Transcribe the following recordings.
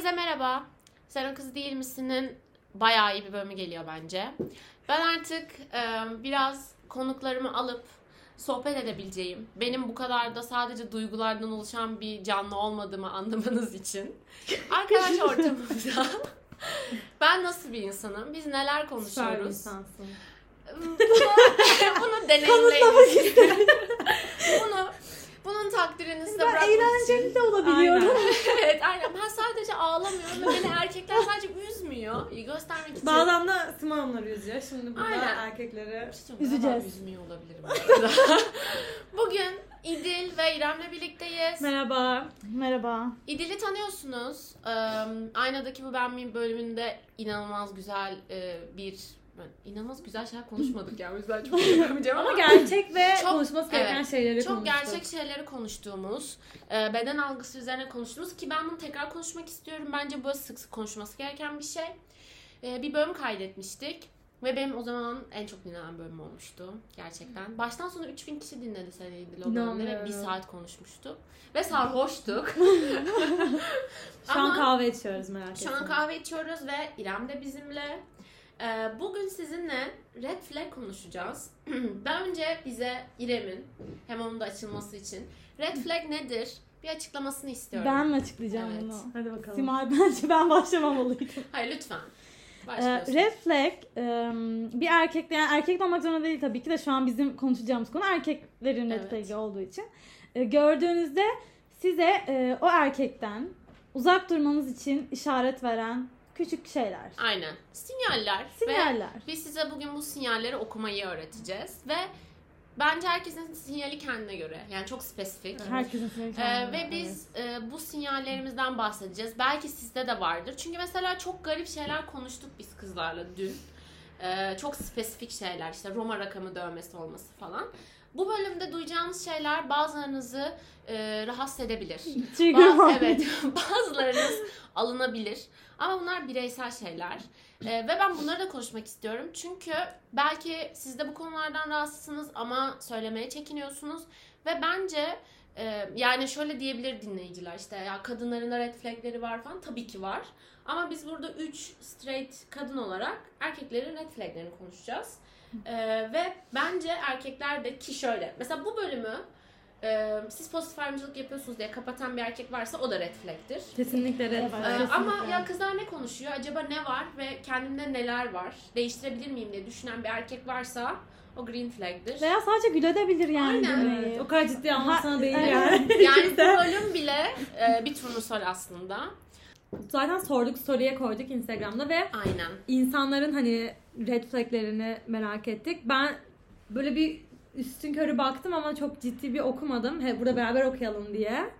Herkese merhaba. Sen o kız değil misin'in bayağı iyi bir bölümü geliyor bence. Ben artık e, biraz konuklarımı alıp sohbet edebileceğim, benim bu kadar da sadece duygulardan oluşan bir canlı olmadığımı anlamanız için arkadaş ortamımızda ben nasıl bir insanım, biz neler konuşuyoruz, bunu, bunu deneyimleyin. bunu, bunun takdirini size Ben bırakmak eğlenceli için. de olabiliyorum. evet aynen ben sadece ağlamıyorum ve beni erkekler sadece üzmüyor. Göstermek için. Bazen de Sıma'nlar yüzüyor. Şimdi burada Aynen. erkekleri... Şey Üzeceğiz. Üzmüyor olabilirim. Bugün İdil ve İrem'le birlikteyiz. Merhaba. Merhaba. İdil'i tanıyorsunuz. Ee, Aynadaki Bu Ben Miyim bölümünde inanılmaz güzel e, bir inanılmaz güzel şeyler konuşmadık ya. O yüzden çok yapamayacağım ama gerçek ve Çok- konuşması gereken evet. şeyleri çok konuştuk. gerçek şeyleri konuştuğumuz, e, beden algısı üzerine konuştuğumuz ki ben bunu tekrar konuşmak istiyorum. Bence bu sık sık konuşması gereken bir şey. E, Bir bölüm kaydetmiştik. Ve benim o zaman en çok dinlenen bölüm olmuştu. Gerçekten. Baştan sona 3000 kişi dinledi seni İdil o bölümde ve bir saat konuşmuştuk. Ve sarhoştuk. Şu an kahve içiyoruz merak etme. Şu an kahve içiyoruz ve İrem de bizimle. Ee, bugün sizinle red flag konuşacağız. ben önce bize İrem'in hem onun da açılması için red flag nedir bir açıklamasını istiyorum. Ben mi açıklayacağım Evet. bunu? Hadi bakalım. Simay bence ben başlamamalıydım. Hayır lütfen. Ee, Başlıyorsun. red flag e, bir erkek yani erkek olmak zorunda değil tabii ki de şu an bizim konuşacağımız konu erkeklerin red Evet. flag'i olduğu için. E, gördüğünüzde size e, o erkekten uzak durmanız için işaret veren küçük şeyler. Aynen. Sinyaller. Ve Sinyaller. biz size bugün bu sinyalleri okumayı öğreteceğiz. Ve bence herkesin sinyali kendine göre. Yani çok spesifik. Herkesin sinyali Ee, kendine, ve evet. biz e, bu sinyallerimizden bahsedeceğiz. Belki sizde de vardır. Çünkü mesela çok garip şeyler konuştuk biz kızlarla dün. Ee, çok spesifik şeyler işte Roma rakamı dövmesi olması falan. Bu bölümde duyacağınız şeyler bazılarınızı e, rahatsız edebilir. Trigger Ba- warning. evet bazılarınız alınabilir. Ama bunlar bireysel şeyler. Ee, ve ben bunları da konuşmak istiyorum. Çünkü belki siz de bu konulardan rahatsızsınız ama söylemeye çekiniyorsunuz. Ve bence e, yani şöyle diyebilir dinleyiciler işte ya kadınların da red flagleri var falan tabii ki var. Ama biz burada 3 straight kadın olarak erkeklerin red flaglerini konuşacağız. Ee, ve bence erkekler de ki şöyle mesela bu bölümü e, siz pozitif ayrımcılık yapıyorsunuz diye kapatan bir erkek varsa o da red flag'tir. Kesinlikle red flag. Ee, Kesinlikle. ama ya kızlar ne konuşuyor? Acaba ne var ve kendimde neler var? Değiştirebilir miyim diye düşünen bir erkek varsa o green flag'tir. Veya sadece güledebilir yani. Aynen. Evet, o kadar ciddi Ha, değil yani. Yani bu bölüm bile e, bir turnusol aslında. Zaten sorduk story'e koyduk Instagram'da ve Aynen. insanların hani red flaglerini merak ettik. Ben böyle bir üstün körü baktım ama çok ciddi bir okumadım. He, burada beraber okuyalım diye.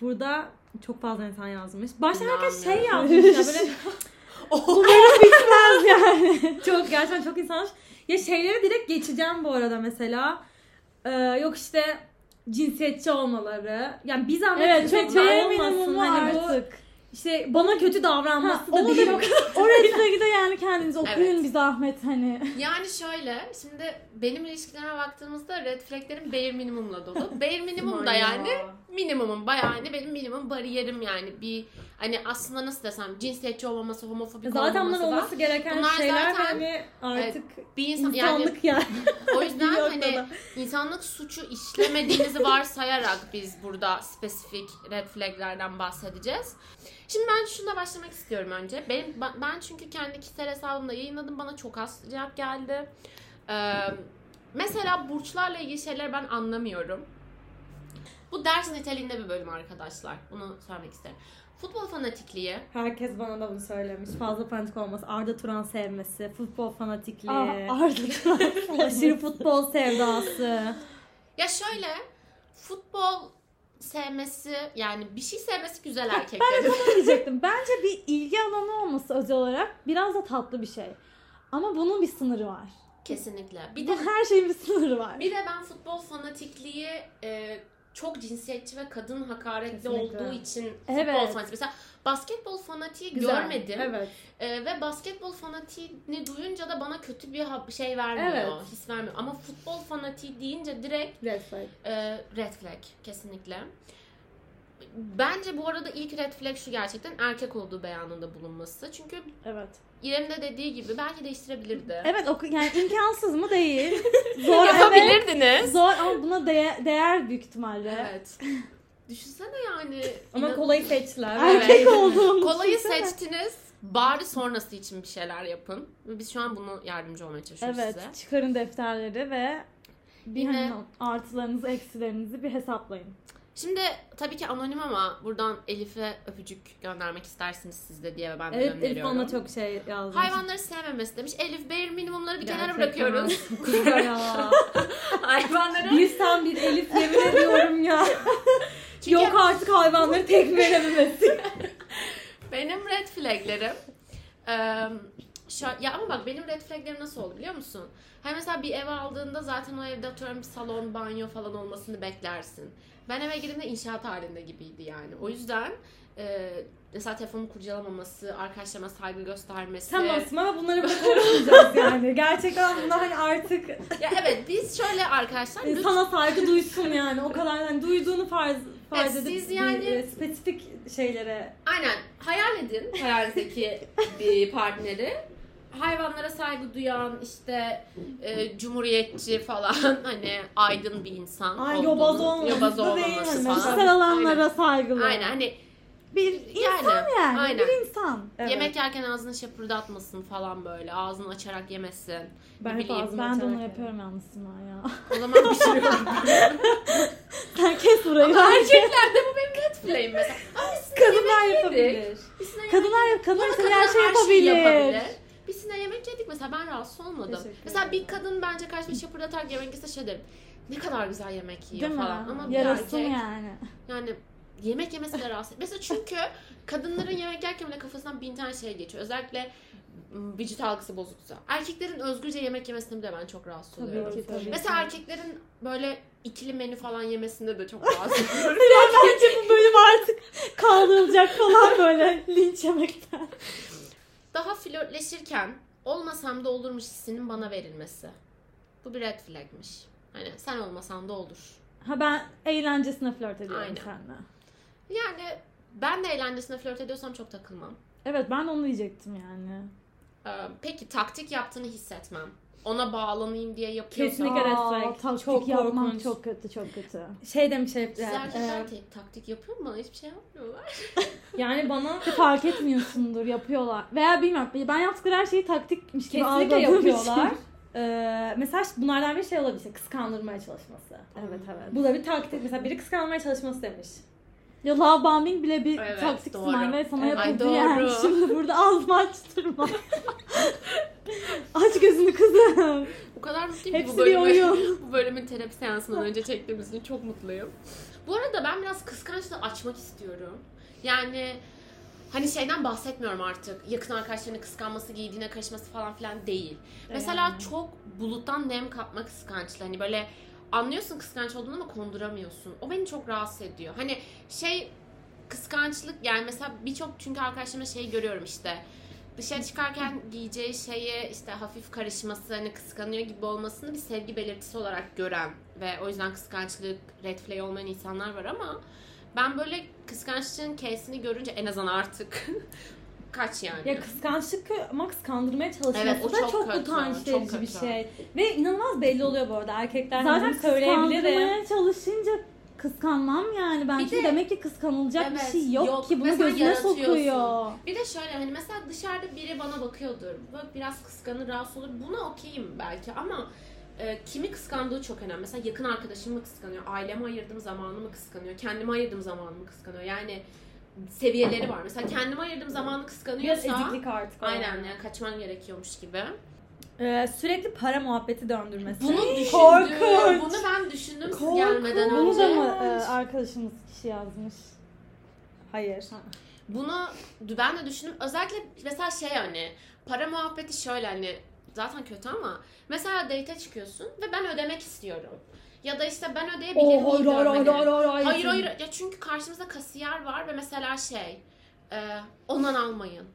Burada çok fazla insan yazmış. Başta herkes şey yazmış ya böyle Bitmez yani. çok gerçekten çok insan yazmış. Ya şeyleri direkt geçeceğim bu arada mesela. Ee, yok işte cinsiyetçi olmaları. Yani bir zahmet Evet cinsiyetçi böyle olmasın. Hani bu artık. işte bana kötü davranması Ha, da değil. da o red flag'i de yani kendiniz okuyun Evet. bir zahmet hani. Yani şöyle, şimdi benim ilişkilerime baktığımızda red flaglerim bare minimumla dolu. Bare minimum da yani minimumum bayağı hani benim minimum bariyerim yani bir hani aslında nasıl desem cinsiyetçi olmaması, homofobik Zaten olmaması da olması gereken Bunlar şeyler zaten, hani artık bir insan yani insanlık yani. o yüzden hani insanlık suçu işlemediğinizi varsayarak biz burada spesifik red flaglerden bahsedeceğiz. Şimdi ben şuna başlamak istiyorum önce. Benim ben- ben çünkü kendi kişisel hesabımda yayınladım. Bana çok az cevap geldi. Ee, mesela burçlarla ilgili şeyleri ben anlamıyorum. Bu ders niteliğinde bir bölüm arkadaşlar. Bunu söylemek isterim. Futbol fanatikliği. Herkes bana da bunu söylemiş. Fazla fanatik olması, Arda Turan sevmesi, futbol fanatikliği, Aa, Arda aşırı futbol sevdası. Ya şöyle futbol sevmesi yani bir şey sevmesi güzel erkeklerin. Ben de tam diyecektim. Bence bir ilgi alanı olması özel olarak biraz da tatlı bir şey. Ama bunun bir sınırı var. Kesinlikle. Bir de de her şeyin bir sınırı var. bir de ben futbol fanatikliği e, çok cinsiyetçi ve kadın hakaretli Kesinlikle. olduğu için futbol Evet. fanatiği. Mesela basketbol fanatiği Güzel. görmedim. Evet. E, ve basketbol fanatiğini duyunca da bana kötü bir şey vermiyor. Evet. His vermiyor. Ama futbol fanatiği deyince direkt Red flag. e, red flag kesinlikle. bence bu arada ilk red flag şu gerçekten erkek olduğu beyanında bulunması. Çünkü Evet. İrem'in de dediği gibi belki değiştirebilirdi. Evet o yani imkansız mı değil. Zor evet. Yapabilirdiniz. Zor ama buna değer, değer büyük ihtimalle. Evet. Düşünsene yani. Ama inan- kolayı seçtiler. Evet. Erkek olduğunu Kolayı düşünsene. seçtiniz. Bari sonrası için bir şeyler yapın. Biz şu an bunu yardımcı olmaya çalışıyoruz Evet size. çıkarın defterleri ve bir Yine- hani artılarınızı eksilerinizi bir hesaplayın. Şimdi tabii ki anonim ama buradan Elif'e öpücük göndermek istersiniz siz de diye ben de Evet Elif gönderiyorum. bana çok şey yazmış. Hayvanları sevmemesi demiş. Elif bare minimumları bir kenara Gerçekten. bırakıyoruz. Kuzga ya. Hayvanları. bir sen bir Elif yemin ediyorum ya. Çünkü Yok artık hayvanları tek verememesi. benim red flaglerim eee, şu, ya ama bak benim red flaglerim nasıl oldu biliyor musun? Hani mesela bir eve aldığında zaten o evde atıyorum bir salon, banyo falan olmasını beklersin. Ben eve girdiğimde inşaat halinde gibiydi yani. O yüzden eee mesela telefonumu kurcalamaması, arkadaşlarıma saygı göstermesi. Tamam ama bunları burada konuşmayacağız yani. Gerçekten bunlar hani artık Ya evet biz şöyle arkadaşlar lütfen sana saygı duysun yani. O kadar hani duyduğunu farz farz Evet, edip siz bir, yani- e, spesifik şeylere Aynen. Hayal edin hayalinizdeki bir partneri. Hayvanlara saygı duyan, işte e, cumhuriyetçi falan hani aydın bir insan. Ay, olduğunu- yobaz olmaması yobaz değil olmaması falan. Kişisel alanlara saygılı. Aynen. Aynen hani Bir insan Yani, yani. aynen. Bir insan. Evet. yemek yerken ağzını şapırdatmasın falan böyle. Ağzını açarak yemesin. Ben hep ağzımı Ben de onu yerim. yapıyorum yalnız ya. O zaman şey yok. Sen kes burayı. Ama erkeklerde bu benim red flag'im mesela. Ama biz Kadınlar yapabilir. Kadınlar yap, kadınlar Ama istediği her kadınlar şey yapabilir. Biz sizinle yemek yedik mesela ben rahatsız olmadım. Teşekkür mesela bir kadın bence karşıma şapırdatarak yemek yese şey derim. Ne kadar güzel yemek yiyor Değil mi? falan. Ama bir Yarasın erkek yani. yani yemek yemesi de rahatsız. Mesela çünkü kadınların yemek yerken bile kafasından bin tane şey geçiyor. Özellikle vücut algısı bozuksa. Erkeklerin özgürce yemek yemesinde de ben çok rahatsız Tabii oluyorum. ki tabii. Mesela erkeklerin böyle ikili menü falan yemesinde de çok rahatsız oluyorum. Bence bu bölüm artık kaldırılacak falan böyle linç yemekten. Daha flörtleşirken olmasam da olurmuş hissinin bana verilmesi. Bu bir red flagmiş. Hani sen olmasan da olur. Ha ben eğlencesine flört ediyorum Aynen. seninle. Yani ben de eğlencesine flört ediyorsam çok takılmam. Evet ben onu diyecektim yani. Ee, peki taktik yaptığını hissetmem. Ona bağlanayım diye yapıyorsam. Kesinlikle red flag. taktik Çok yapmam korkunç. çok kötü çok kötü. Şey demiş hep Siz yani, erkekler e, taktik yapıyor mu? Bana hiçbir şey yapmıyorlar. yani bana Fark etmiyorsundur yapıyorlar. Veya bilmiyorum ben yaptıkları her şeyi taktikmiş gibi kesinlikle yapıyorlar. için. Ee, mesela bunlardan bir şey olabilir. Kıskandırmaya çalışması. Evet evet. Bu da bir taktik. Mesela biri kıskanmaya çalışması demiş. Ya love bombing bile bir Evet, doğru. Smile ve sana Evet, yapıldı doğru. yani. Şimdi burada ağzımı açtırma. Aç gözünü kızım. Bu kadar mutluyum ki Hepsi bu bir bölümü, oyun. bu bölümün terapi seansından önce çektiğimiz için çok mutluyum. Bu arada ben biraz kıskançlığı açmak istiyorum. Yani hani şeyden bahsetmiyorum artık. Yakın arkadaşlarını kıskanması, giydiğine karışması falan filan değil. Mesela Yani. çok buluttan nem kapma kıskançlığı. Hani böyle anlıyorsun kıskanç olduğunu ama konduramıyorsun. O beni çok rahatsız ediyor. Hani şey kıskançlık yani mesela birçok çünkü arkadaşlarımda şey görüyorum işte dışarı çıkarken giyeceği şeye işte hafif karışması hani kıskanıyor gibi olmasını bir sevgi belirtisi olarak gören ve o yüzden kıskançlık red flag olmayan insanlar var ama ben böyle kıskançlığın K'sini görünce en azından artık kaç yani. Ya kıskançlık ama kıskandırmaya çalışması Evet, o da çok çok, kötü, utanç çok verici bir kötü. şey. Ve inanılmaz belli oluyor bu arada. Erkekler Zaten bunu söyleyebilirim. kıskandırmaya çalışınca kıskanmam yani. Ben Bir çünkü de- demek ki kıskanılacak Evet, bir şey yok, yok. ki bunu Mesela gözüne yaratıyorsun. sokuyor. Bir de şöyle hani mesela dışarıda biri bana bakıyordur. Bak biraz kıskanır, rahatsız olur. Buna okeyim belki ama e, kimi kıskandığı çok önemli. Mesela yakın arkadaşım mı kıskanıyor? Aileme ayırdığım zamanı mı kıskanıyor? Kendime ayırdığım zamanı mı kıskanıyor? Yani seviyeleri var. Mesela kendime ayırdığım zamanı Biraz kıskanıyorsa eziklik artık. aynen yani. yani kaçman gerekiyormuş gibi. Ee, sürekli para muhabbeti döndürmesi. Bunu düşündüm. Korkunç. Bunu ben düşündüm siz Korkunç. gelmeden önce. Bunu da mı e, arkadaşımız kişi yazmış? Hayır. Bunu ben de düşündüm. Özellikle mesela şey hani para muhabbeti şöyle hani zaten kötü ama mesela date'e çıkıyorsun ve ben ödemek istiyorum. Ya da işte ben ödeyebilirim. Oh, hayır, iyi hayır, hayır, görmeni. hayır, hayır, Hayır hayır ya çünkü karşımızda kasiyer var ve mesela şey e, ondan almayın.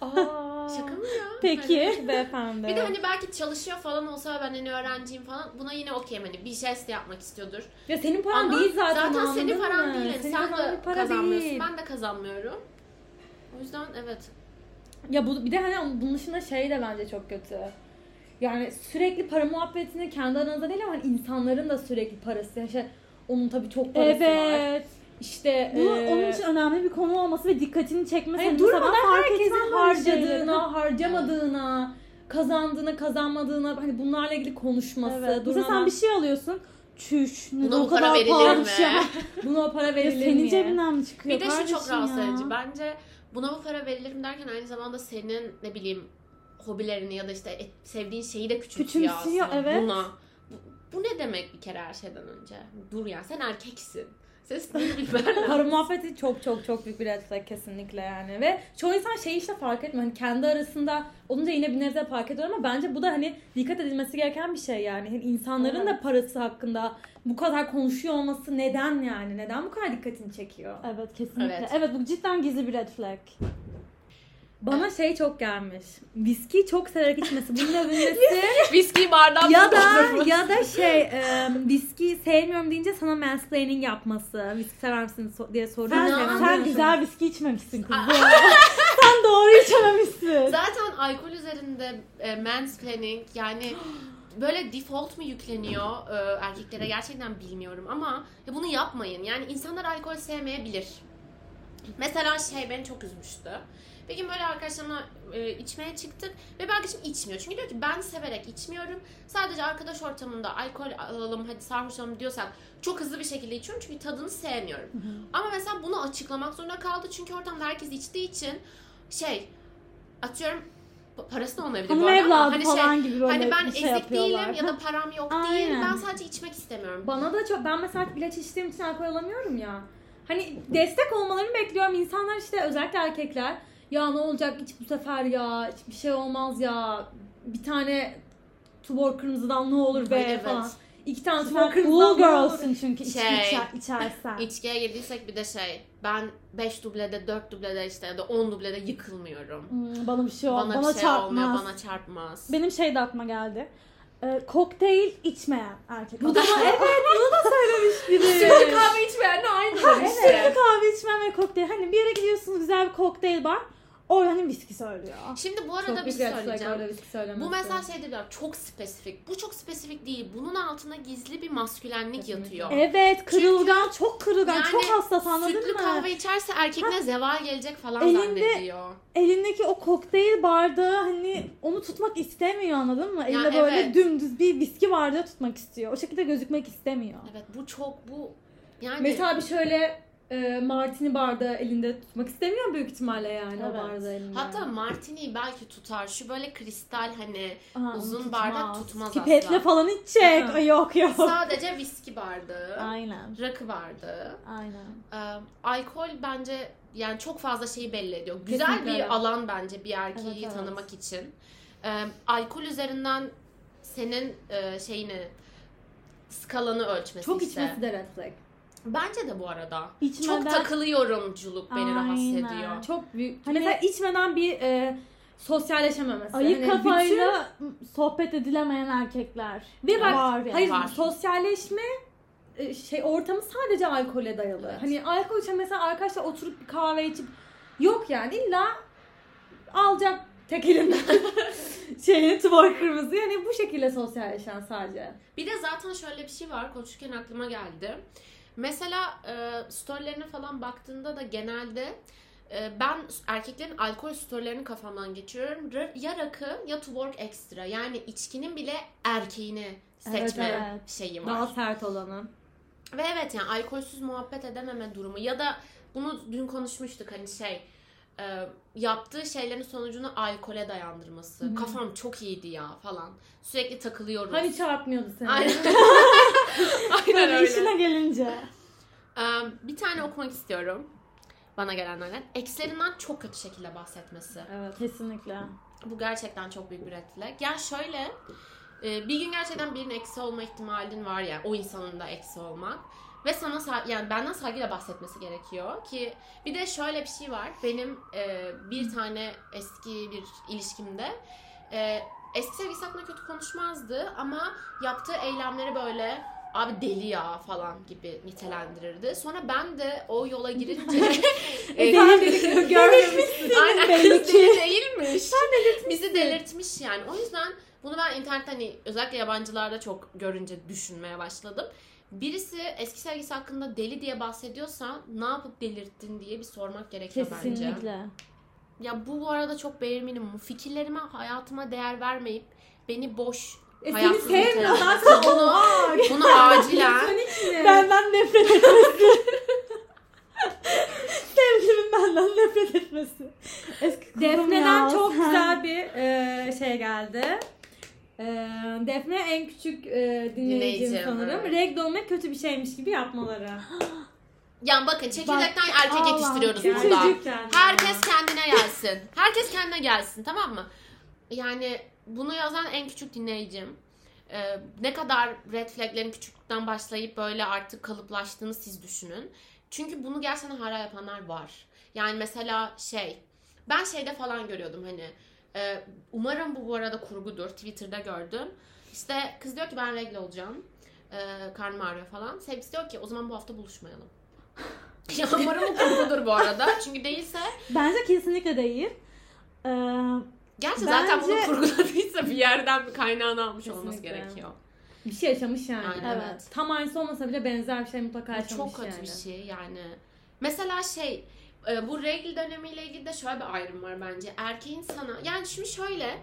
Aa. Şaka mı ya? Peki beyefendi. Bir de hani belki çalışıyor falan olsa ben hani öğrenciyim falan buna yine okeyim hani bir jest yapmak istiyordur. Ya senin paran Ama değil zaten. zaten senin paran mı? değil. Senin sen de para kazanmıyorsun. değil. Ben de kazanmıyorum. O yüzden evet. Ya bu bir de hani bunun dışında şey de bence çok kötü. Yani sürekli para muhabbetini kendi aranızda değil ama insanların da sürekli parası. Yani şey, onun tabii çok parası var. Evet. İşte Bu eee, onun için önemli bir konu olması ve dikkatini çekmesi. hani mesela durmadan herkesin şeyleri. harcadığına, harcamadığına, kazandığına, kazanmadığına hani bunlarla ilgili konuşması. Evet. Mesela durmadan sen bir şey alıyorsun. Çüş. Ne Buna o kadar verilir pahalıymış mi? ya. buna o para Ya verilir senin mi? cebinden mi çıkıyor Bir de şu çok rahatsız edici. Bence buna bu para verilir mi derken aynı zamanda senin ne bileyim hobilerini ya da işte et- sevdiğin şeyi de küçümsüyor, Küçümsüyor, aslında. evet. Buna. Bu, bu ne demek bir kere her şeyden önce? Dur ya sen erkeksin. Lazım. Para muhabbeti çok çok çok büyük bir red kesinlikle yani ve çoğu insan şey işte fark etmiyor. Hani kendi arasında olunca yine bir nebze fark ediyor ama bence bu da hani dikkat edilmesi gereken bir şey yani. Hani insanların da parası hakkında bu kadar konuşuyor olması neden yani? Neden bu kadar dikkatini çekiyor? Evet kesinlikle. Evet. Evet. bu cidden gizli bir red flag. Bana şey çok gelmiş. Viski çok severek içmesi. Bunun övülmesi Viski bardağı ya da doldurması. ya da şey e, viski sevmiyorum deyince sana mansplaining yapması. Viski sever misin so- diye soruyor. Sen, sen diyorsun. güzel viski içmemişsin kız. bu arada. sen doğru içememişsin. Zaten alkol üzerinde e, mansplaining yani böyle default mu yükleniyor e, erkeklere gerçekten bilmiyorum ama ya bunu yapmayın. Yani insanlar alkol sevmeyebilir. Mesela şey beni çok üzmüştü. Bir gün böyle arkadaşlarımla e, içmeye çıktık ve bir arkadaşım içmiyor. Çünkü diyor ki ben severek içmiyorum. Sadece arkadaş ortamında alkol alalım hadi sarhoş olalım diyorsan çok hızlı bir şekilde içiyorum çünkü tadını sevmiyorum. Ama mesela bunu açıklamak zorunda kaldı çünkü ortamda herkes içtiği için şey atıyorum pa- parası da olmayabilir bu Hanım arada ama hani şey falan gibi böyle hani ben bir şey ezik değilim ya da param yok değil. Aynen. Ben sadece içmek istemiyorum. Bana da çok ben mesela ilaç içtiğim için alkol alamıyorum ya. Hani destek olmalarını bekliyorum. İnsanlar işte özellikle erkekler ya ne olacak iç bu sefer ya hiçbir şey olmaz ya bir tane tubor kırmızıdan ne olur be Ay, evet. falan. İki tane tubor kırmızıdan cool ne olur. girl'sın çünkü içki Şey, içer, içersen. İçkiye girdiysek bir de şey ben 5 dublede 4 dublede işte ya da 10 dublede yıkılmıyorum. Hmm, bana bir şey olmaz. Bana, Bana, bir şey olmuyor, çarpmaz. bana çarpmaz. Benim şey de aklıma geldi. Ee, kokteyl içmeyen erkek. Bu da evet bunu da söylemiş biri. Sütlü kahve içmeyenle aynılar Evet. işte. kahve içmeyen ve kokteyl. Hani bir yere gidiyorsunuz güzel bir kokteyl var. O hani viski söylüyor. Şimdi bu arada Çok bir şey söyleyeceğim. öyle. Bu mesela şey diyorlar çok spesifik. Bu çok spesifik değil. Bunun altında gizli bir maskülenlik yatıyor. Evet kırılgan, çok kırılgan, Yani çok hassas anladın Sütlü mı? kahve içerse erkekine zeval gelecek falan Elinde- zannediyor. Elindeki o kokteyl bardağı hani onu tutmak istemiyor anladın mı? Elinde böyle evet. dümdüz bir viski bardağı tutmak istiyor. O şekilde gözükmek istemiyor. Evet bu çok bu yani Mesela bir şöyle e, martini bardağı elinde tutmak istemiyor büyük ihtimalle yani Evet. o bardağı elinde. hatta martini belki tutar. Şu böyle kristal hani Aa, Uzun onu bardak tutmaz Pipetle asla. falan içecek. Aha. Ay, yok yok. sadece viski bardağı, Aynen. rakı bardağı. Aynen. Ee, alkol bence yani çok fazla şeyi belli ediyor. Güzel Kesinlikle bir alan bence bir erkeği Evet, evet. tanımak için. Ee, alkol üzerinden senin e, şeyini skalanı ölçmesi Çok işte. içmesi de red flag. Bence de bu arada. İçmeden Çok takılıyorumculuk beni rahatsız Aynen. ediyor. Çok büyük. Hani- Mesela içmeden bir e, sosyalleşememesi. ayık Hani kafayla sohbet edilemeyen erkekler bütün- Ve bak var yani. hayır Var. sosyalleşme e, şey ortamı sadece alkole dayalı. Evet. Hani alkol içen mesela arkadaşlar oturup bir kahve içip yok yani illa alacak tek elinden şeyini tuvar kırmızı yani bu şekilde sosyalleşen sadece. Bir de zaten şöyle bir şey var. Konuşurken aklıma geldi. Mesela e, storylerine falan baktığında da genelde e, ben erkeklerin alkol storylerini kafamdan geçiriyorum. Ya rakı ya to work extra. Yani içkinin bile erkeğini seçme Evet, evet. şeyi var. Daha sert olanı. Ve evet yani alkolsüz muhabbet edememe durumu ya da bunu dün konuşmuştuk hani şey e, yaptığı şeylerin sonucunu alkole dayandırması. Kafam çok iyiydi ya falan. Sürekli takılıyoruz. Hani çarpmıyordu seni. Aynen. Aynen öyle. işine gelince. Ee, bir tane okumak istiyorum. Bana gelenlerden. Ekslerinden çok kötü şekilde bahsetmesi. Evet. Kesinlikle. Bu gerçekten çok büyük bir red flag. Yani şöyle e, bir gün gerçekten birinin eksi olma ihtimalin var ya. O insanın da eksi olmak. Ve sana sa- yani benden saygıyla bahsetmesi gerekiyor ki bir de şöyle bir şey var. Benim e, bir tane eski bir ilişkimde e, eski sevgilisi hakkında kötü konuşmazdı ama yaptığı eylemleri böyle abi deli ya falan gibi nitelendirirdi. Sonra ben de o yola girince e, Deli görmemişsin. Aynen belli kız ki. deli değilmiş. Bizi delirtmiş yani. O yüzden bunu ben internetten hani özellikle yabancılarda çok görünce düşünmeye başladım. Birisi eski sevgisi hakkında deli diye bahsediyorsa ne yapıp delirttin diye bir sormak gerekiyor bence. Kesinlikle. Ya bu bu arada çok bare minimum. Fikirlerime, hayatıma değer vermeyip beni boş E seni hayatsız sevmiyor zaten. Bunu, bunu acilen? Benden nefret etmesi. Sevgilimin benden nefret etmesi. Eski kızım Defne'den ya, çok sen- güzel bir e, şey geldi. E, Defne en küçük e, dinleyicim Dinleyicim, sanırım. evet. Regl olmak kötü bir şeymiş gibi yapmaları. yani bakın çekirdekten erkek Allah, yetiştiriyoruz burada. Gerçekten Herkes kendine gelsin. Herkes kendine gelsin tamam mı? Yani bunu yazan en küçük dinleyicim. Ee, ne kadar red flaglerin küçüklükten başlayıp böyle artık kalıplaştığını siz düşünün. Çünkü bunu gerçekten hala yapanlar var. Yani mesela şey, ben şeyde falan görüyordum hani. E, umarım bu bu arada kurgudur. Twitter'da gördüm. İşte kız diyor ki ben regle olacağım. E, karnım ağrıyor falan. Sevgilisi diyor ki o zaman bu hafta buluşmayalım. ya umarım bu kurgudur bu arada. Çünkü değilse Bence kesinlikle değil. Ee, Gerçi zaten bunu Bence- kurguladıysa bir yerden bir kaynağını almış olması Kesinlikle. gerekiyor. Bir şey yaşamış yani. Aynen. Evet. Tam aynısı olmasa bile benzer bir şey mutlaka Ya yaşamış çok kötü yani. bir şey yani. Mesela şey e, bu regl dönemiyle ilgili de şöyle bir ayrım var bence. Erkeğin sana yani şimdi şöyle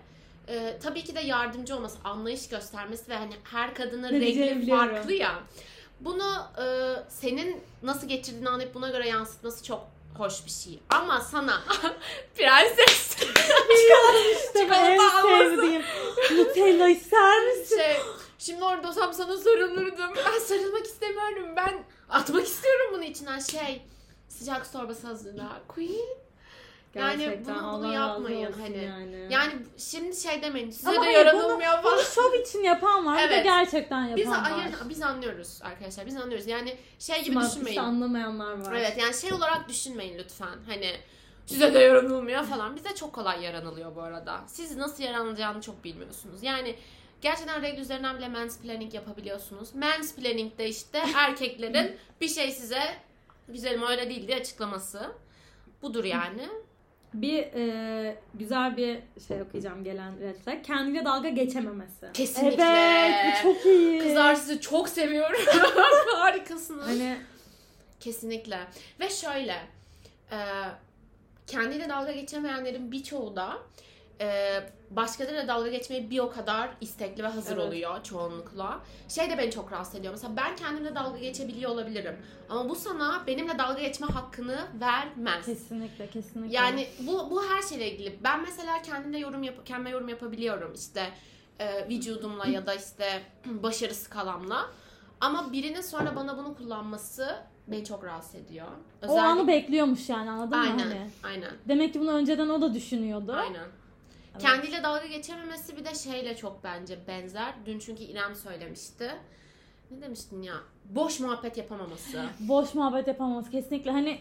e, tabii ki de yardımcı olması, anlayış göstermesi ve hani her kadının Ne regli farklı ya. Bunu e, senin nasıl geçirdiğini anlayıp buna göre yansıtması çok hoş bir şey. Ama sana prenses işte en sevdiğim. Nutella ister misin? şey şimdi orada olsam sana sarılırdım. Ben sarılmak istemiyorum. Ben atmak istiyorum bunu içinden şey sıcak su torbası hazırla. Queen. Yani Gerçekten bunu- bunu Allah razı yapmayın olsun hani. Yani. Yani şimdi şey demeyin. Size Ama de hayır, yaranılmıyor falan. Bunu şov için yapan var. Bir de Evet. gerçekten yapan Biz, var. ayır, biz anlıyoruz arkadaşlar. Biz anlıyoruz. Yani şey gibi Smart düşünmeyin. anlamayanlar var. Evet yani şey olarak düşünmeyin lütfen. Hani size de yaranılmıyor falan. Bize çok kolay yaranılıyor bu arada. Siz nasıl yaranılacağını çok bilmiyorsunuz. Yani gerçekten regl üzerinden bile mansplaining yapabiliyorsunuz. Mansplaining de işte erkeklerin bir şey size güzelim öyle değil diye açıklaması. Budur yani. Bir e, güzel bir şey okuyacağım gelen red flag. Kendiyle dalga geçememesi. Kesinlikle. Evet bu çok iyi. Kızlar sizi çok seviyorum. Harikasınız. Hani Kesinlikle. Ve şöyle e, kendiyle dalga geçemeyenlerin birçoğu da e, başkalarıyla dalga geçmeye bir o kadar istekli ve hazır Evet. oluyor çoğunlukla. Şey de beni çok rahatsız ediyor. Mesela ben kendimle dalga geçebiliyor olabilirim. Ama bu sana benimle dalga geçme hakkını vermez. Kesinlikle kesinlikle. Yani bu bu her şeyle ilgili. Ben mesela kendimle yorum yap kendime yorum yapabiliyorum işte e, vücudumla ya da işte başarı skalamla. Ama birinin sonra bana bunu kullanması beni çok rahatsız ediyor. o anı bekliyormuş yani anladın mı? Aynen. Hani? Aynen. Demek ki bunu önceden o da düşünüyordu. Aynen. Evet. Kendiyle dalga geçememesi bir de şeyle çok bence benzer. Dün çünkü İrem söylemişti. Ne demiştin ya? Boş muhabbet yapamaması. Boş muhabbet yapamaz kesinlikle. Hani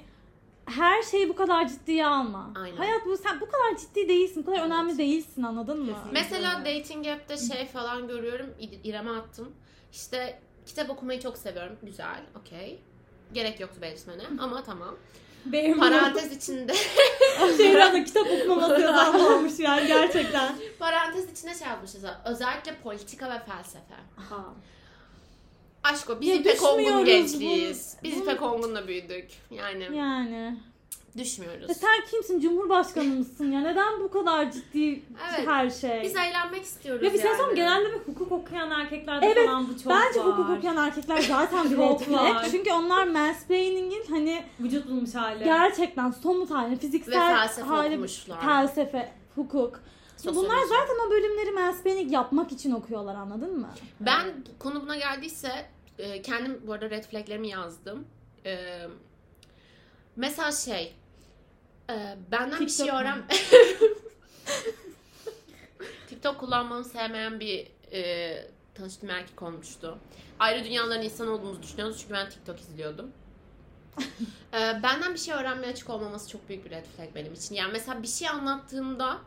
her şeyi bu kadar ciddiye alma. Aynen. Hayat bu sen bu kadar ciddi değilsin. Bu kadar Evet. önemli değilsin anladın mı? Kesinlikle. Mesela dating app'te şey falan görüyorum. İrem'e attım. İşte kitap okumayı çok seviyorum. Güzel. Okey. Gerek yoktu belirtmene ama tamam. Benim Parantez içinde şeyden de kitap okumaması yazılmamış yani gerçekten. parantez içinde şey mesela. Özellikle politika ve felsefe. Aha. Aşko biz Ya İpek Ongun gençliyiz. bu- Biz İpek Ongun'la büyüdük. Yani Yani. Düşmüyoruz. Ya sen kimsin? Cumhurbaşkanı mısın ya? Neden bu kadar ciddi Evet. her şey? Biz eğlenmek istiyoruz Ya bir şey yani. genelde bir hukuk okuyan erkeklerde Evet, falan bu çok Bence var. hukuk okuyan erkekler zaten bir var. Çünkü onlar mansplaining'in hani Vücut bulmuş hali. gerçekten somut halini, ve fiziksel felsefe hali, okumuşlar. felsefe, hukuk. Bunlar Sosyoloji. zaten o bölümleri mansplaining yapmak için okuyorlar anladın mı? Ben konu buna geldiyse e, kendim bu arada red flaglerimi yazdım. E, mesela şey benden bir şey TikTok öğren... TikTok kullanmamı sevmeyen bir e, tanıştığım erkek olmuştu. Ayrı dünyaların insan olduğumuzu düşünüyoruz çünkü ben TikTok izliyordum. Ee, benden bir şey öğrenmeye açık olmaması çok büyük bir red flag benim için. Yani mesela bir şey anlattığımda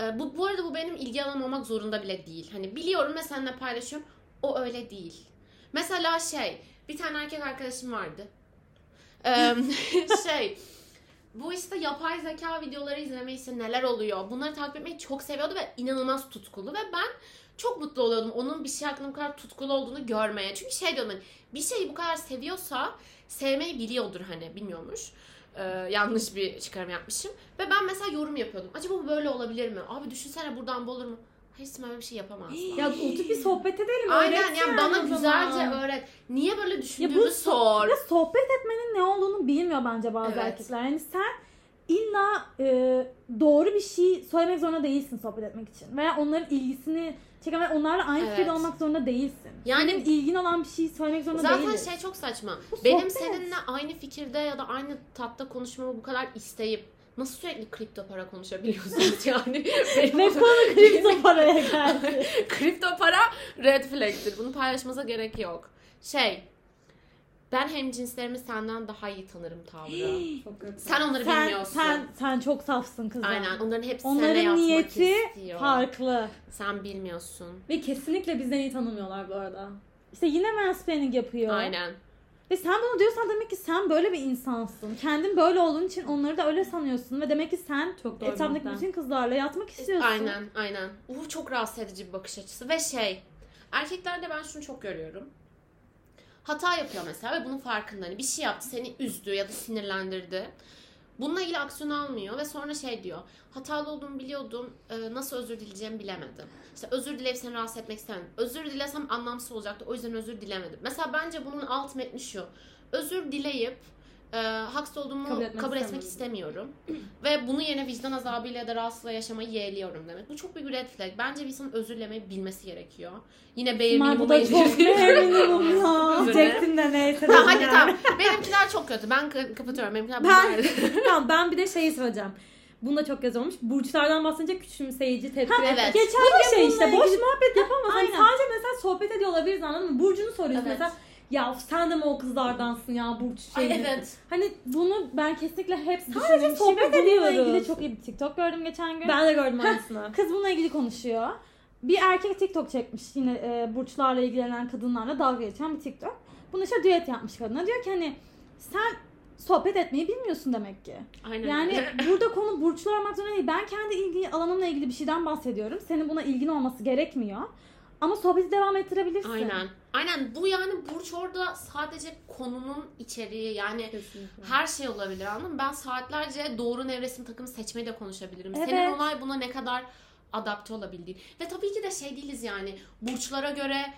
e, bu bu arada bu benim ilgi alanım olmak zorunda bile değil. Hani biliyorum ve seninle paylaşıyorum. O öyle değil. Mesela şey bir tane erkek arkadaşım vardı. Ee, şey bu işte yapay zeka videoları izlemeyi işte neler oluyor. Bunları takip etmeyi çok seviyordu ve inanılmaz tutkulu ve ben çok mutlu oluyordum onun bir şey hakkında bu kadar tutkulu olduğunu görmeye. Çünkü şey diyordum hani bir şeyi bu kadar seviyorsa sevmeyi biliyordur hani bilmiyormuş. Ee, yanlış bir çıkarım yapmışım. Ve ben mesela yorum yapıyordum. Acaba bu böyle olabilir mi? Abi düşünsene buradan bu olur mu? Simay böyle bir şey yapamaz. Ya oturup bir sohbet edelim. Aynen yani bana güzelce öğret. Niye böyle düşündüğümü bu- sor. Ve sohbet etmenin ne olduğunu bilmiyor bence bazı Evet. erkekler. Yani sen illa e, doğru bir şey söylemek zorunda değilsin sohbet etmek için. Veya onların ilgisini çeken ve onlarla aynı Evet. fikirde olmak zorunda değilsin. Yani- Senin ilgin olan bir şey söylemek zorunda Zaten değiliz. şey çok saçma. Bu Benim sohbet. seninle aynı fikirde ya da aynı tatta konuşmamı bu kadar isteyip nasıl sürekli kripto para konuşabiliyorsunuz yani? Benim Ve konu kripto paraya geldi. kripto para red flag'tir. Bunu paylaşmanıza gerek yok. Şey, ben hem cinslerimi senden daha iyi tanırım tavrı. Sen onları sen, bilmiyorsun. sen, sen çok safsın kızım. Aynen. Onların hepsi seninle Onların yatmak niyeti istiyor. farklı. Sen bilmiyorsun. Ve kesinlikle bizden iyi tanımıyorlar bu arada. İşte yine mansplaining yapıyor. Aynen. Ve sen bunu diyorsan demek ki sen böyle bir insansın. Kendin böyle olduğun için onları da öyle sanıyorsun. Ve demek ki sen Çok doğru. etrafındaki Muhtemelen. bütün kızlarla yatmak istiyorsun. Aynen, aynen. Uh, çok rahatsız edici bir bakış açısı. Ve şey, erkeklerde ben şunu çok görüyorum. Hata yapıyor mesela ve bunun farkında. Hani bir şey yaptı, seni üzdü ya da sinirlendirdi. Bununla ilgili aksiyon almıyor ve sonra şey diyor. Hatalı olduğumu biliyordum, e, nasıl özür dileyeceğimi bilemedim. İşte özür dileyip seni rahatsız etmek istemedim. Özür dilesem anlamsız olacaktı, o yüzden özür dilemedim. Mesela bence bunun alt metni şu. Özür dileyip e, haksız olduğumu Kabul kabul etmek istemiyorum. Ve bunu yine vicdan azabıyla da rahatsızlığa yaşamayı yeğliyorum demek. Bu çok büyük bir red flag. Bence bir insanın özür dilemeyi bilmesi gerekiyor. Yine bu minimuma da çok minimum ya. Özür Diyecektim de neyse. Tamam dedim hadi tamam. Benimkiler çok kötü. Ben ka- kapatıyorum. Benimkiler Ben- tamam ben bir de şeyi söyleyeceğim. Bunda çok yazı olmuş. Burçlardan bahsedince küçümseyici tepki. Ha, evet. Geçen gün şey işte boş muhabbet yapamaz. Hani sadece mesela sohbet ediyor olabiliriz anladın mı? Burcunu soruyorsun Evet. mesela. Ya sen de mi o kızlardansın ya Burç Ay şeyi. evet. Hani bunu ben kesinlikle hep Sadece şey sohbet ve bununla ediyoruz. ilgili çok iyi bir TikTok gördüm geçen gün. Ben de gördüm aynısını. Kız bununla ilgili konuşuyor. Bir erkek TikTok çekmiş yine e, burçlarla ilgilenen kadınlarla dalga geçen bir TikTok. Bunu işte düet yapmış kadına. Diyor ki hani sen sohbet etmeyi bilmiyorsun demek ki. Aynen. Yani burada konu burçlar olmak zorunda değil. Ben kendi ilgi alanımla ilgili bir şeyden bahsediyorum. Senin buna ilgin olması gerekmiyor. Ama sohbeti devam ettirebilirsin. Aynen. Aynen bu yani burç orada sadece konunun içeriği yani Kesinlikle. her şey olabilir anladın mı? Ben saatlerce doğru nevresim takımı seçmeyi de konuşabilirim. Evet. Senin olay buna ne kadar adapte olabildiğin. Ve tabii ki de şey değiliz yani burçlara göre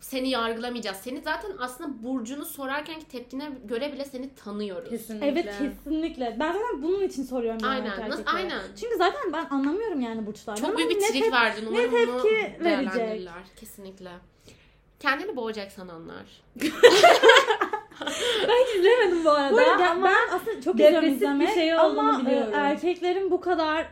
seni yargılamayacağız. Seni zaten aslında burcunu sorarkenki tepkine göre bile seni tanıyoruz. Kesinlikle. Evet kesinlikle. Ben zaten bunun için soruyorum yani Aynen. Nasıl, erkeklere. aynen. Çünkü zaten ben anlamıyorum yani burçlardan. Çok büyük bir trik tep- verdin. Umarım ne tepki verecek? Kesinlikle. Kendini boğacak sananlar. Ben hiç izlemedim bu arada. Bu arada ama ben aslında çok depresif bir şey olduğunu ama e, biliyorum. erkeklerin bu kadar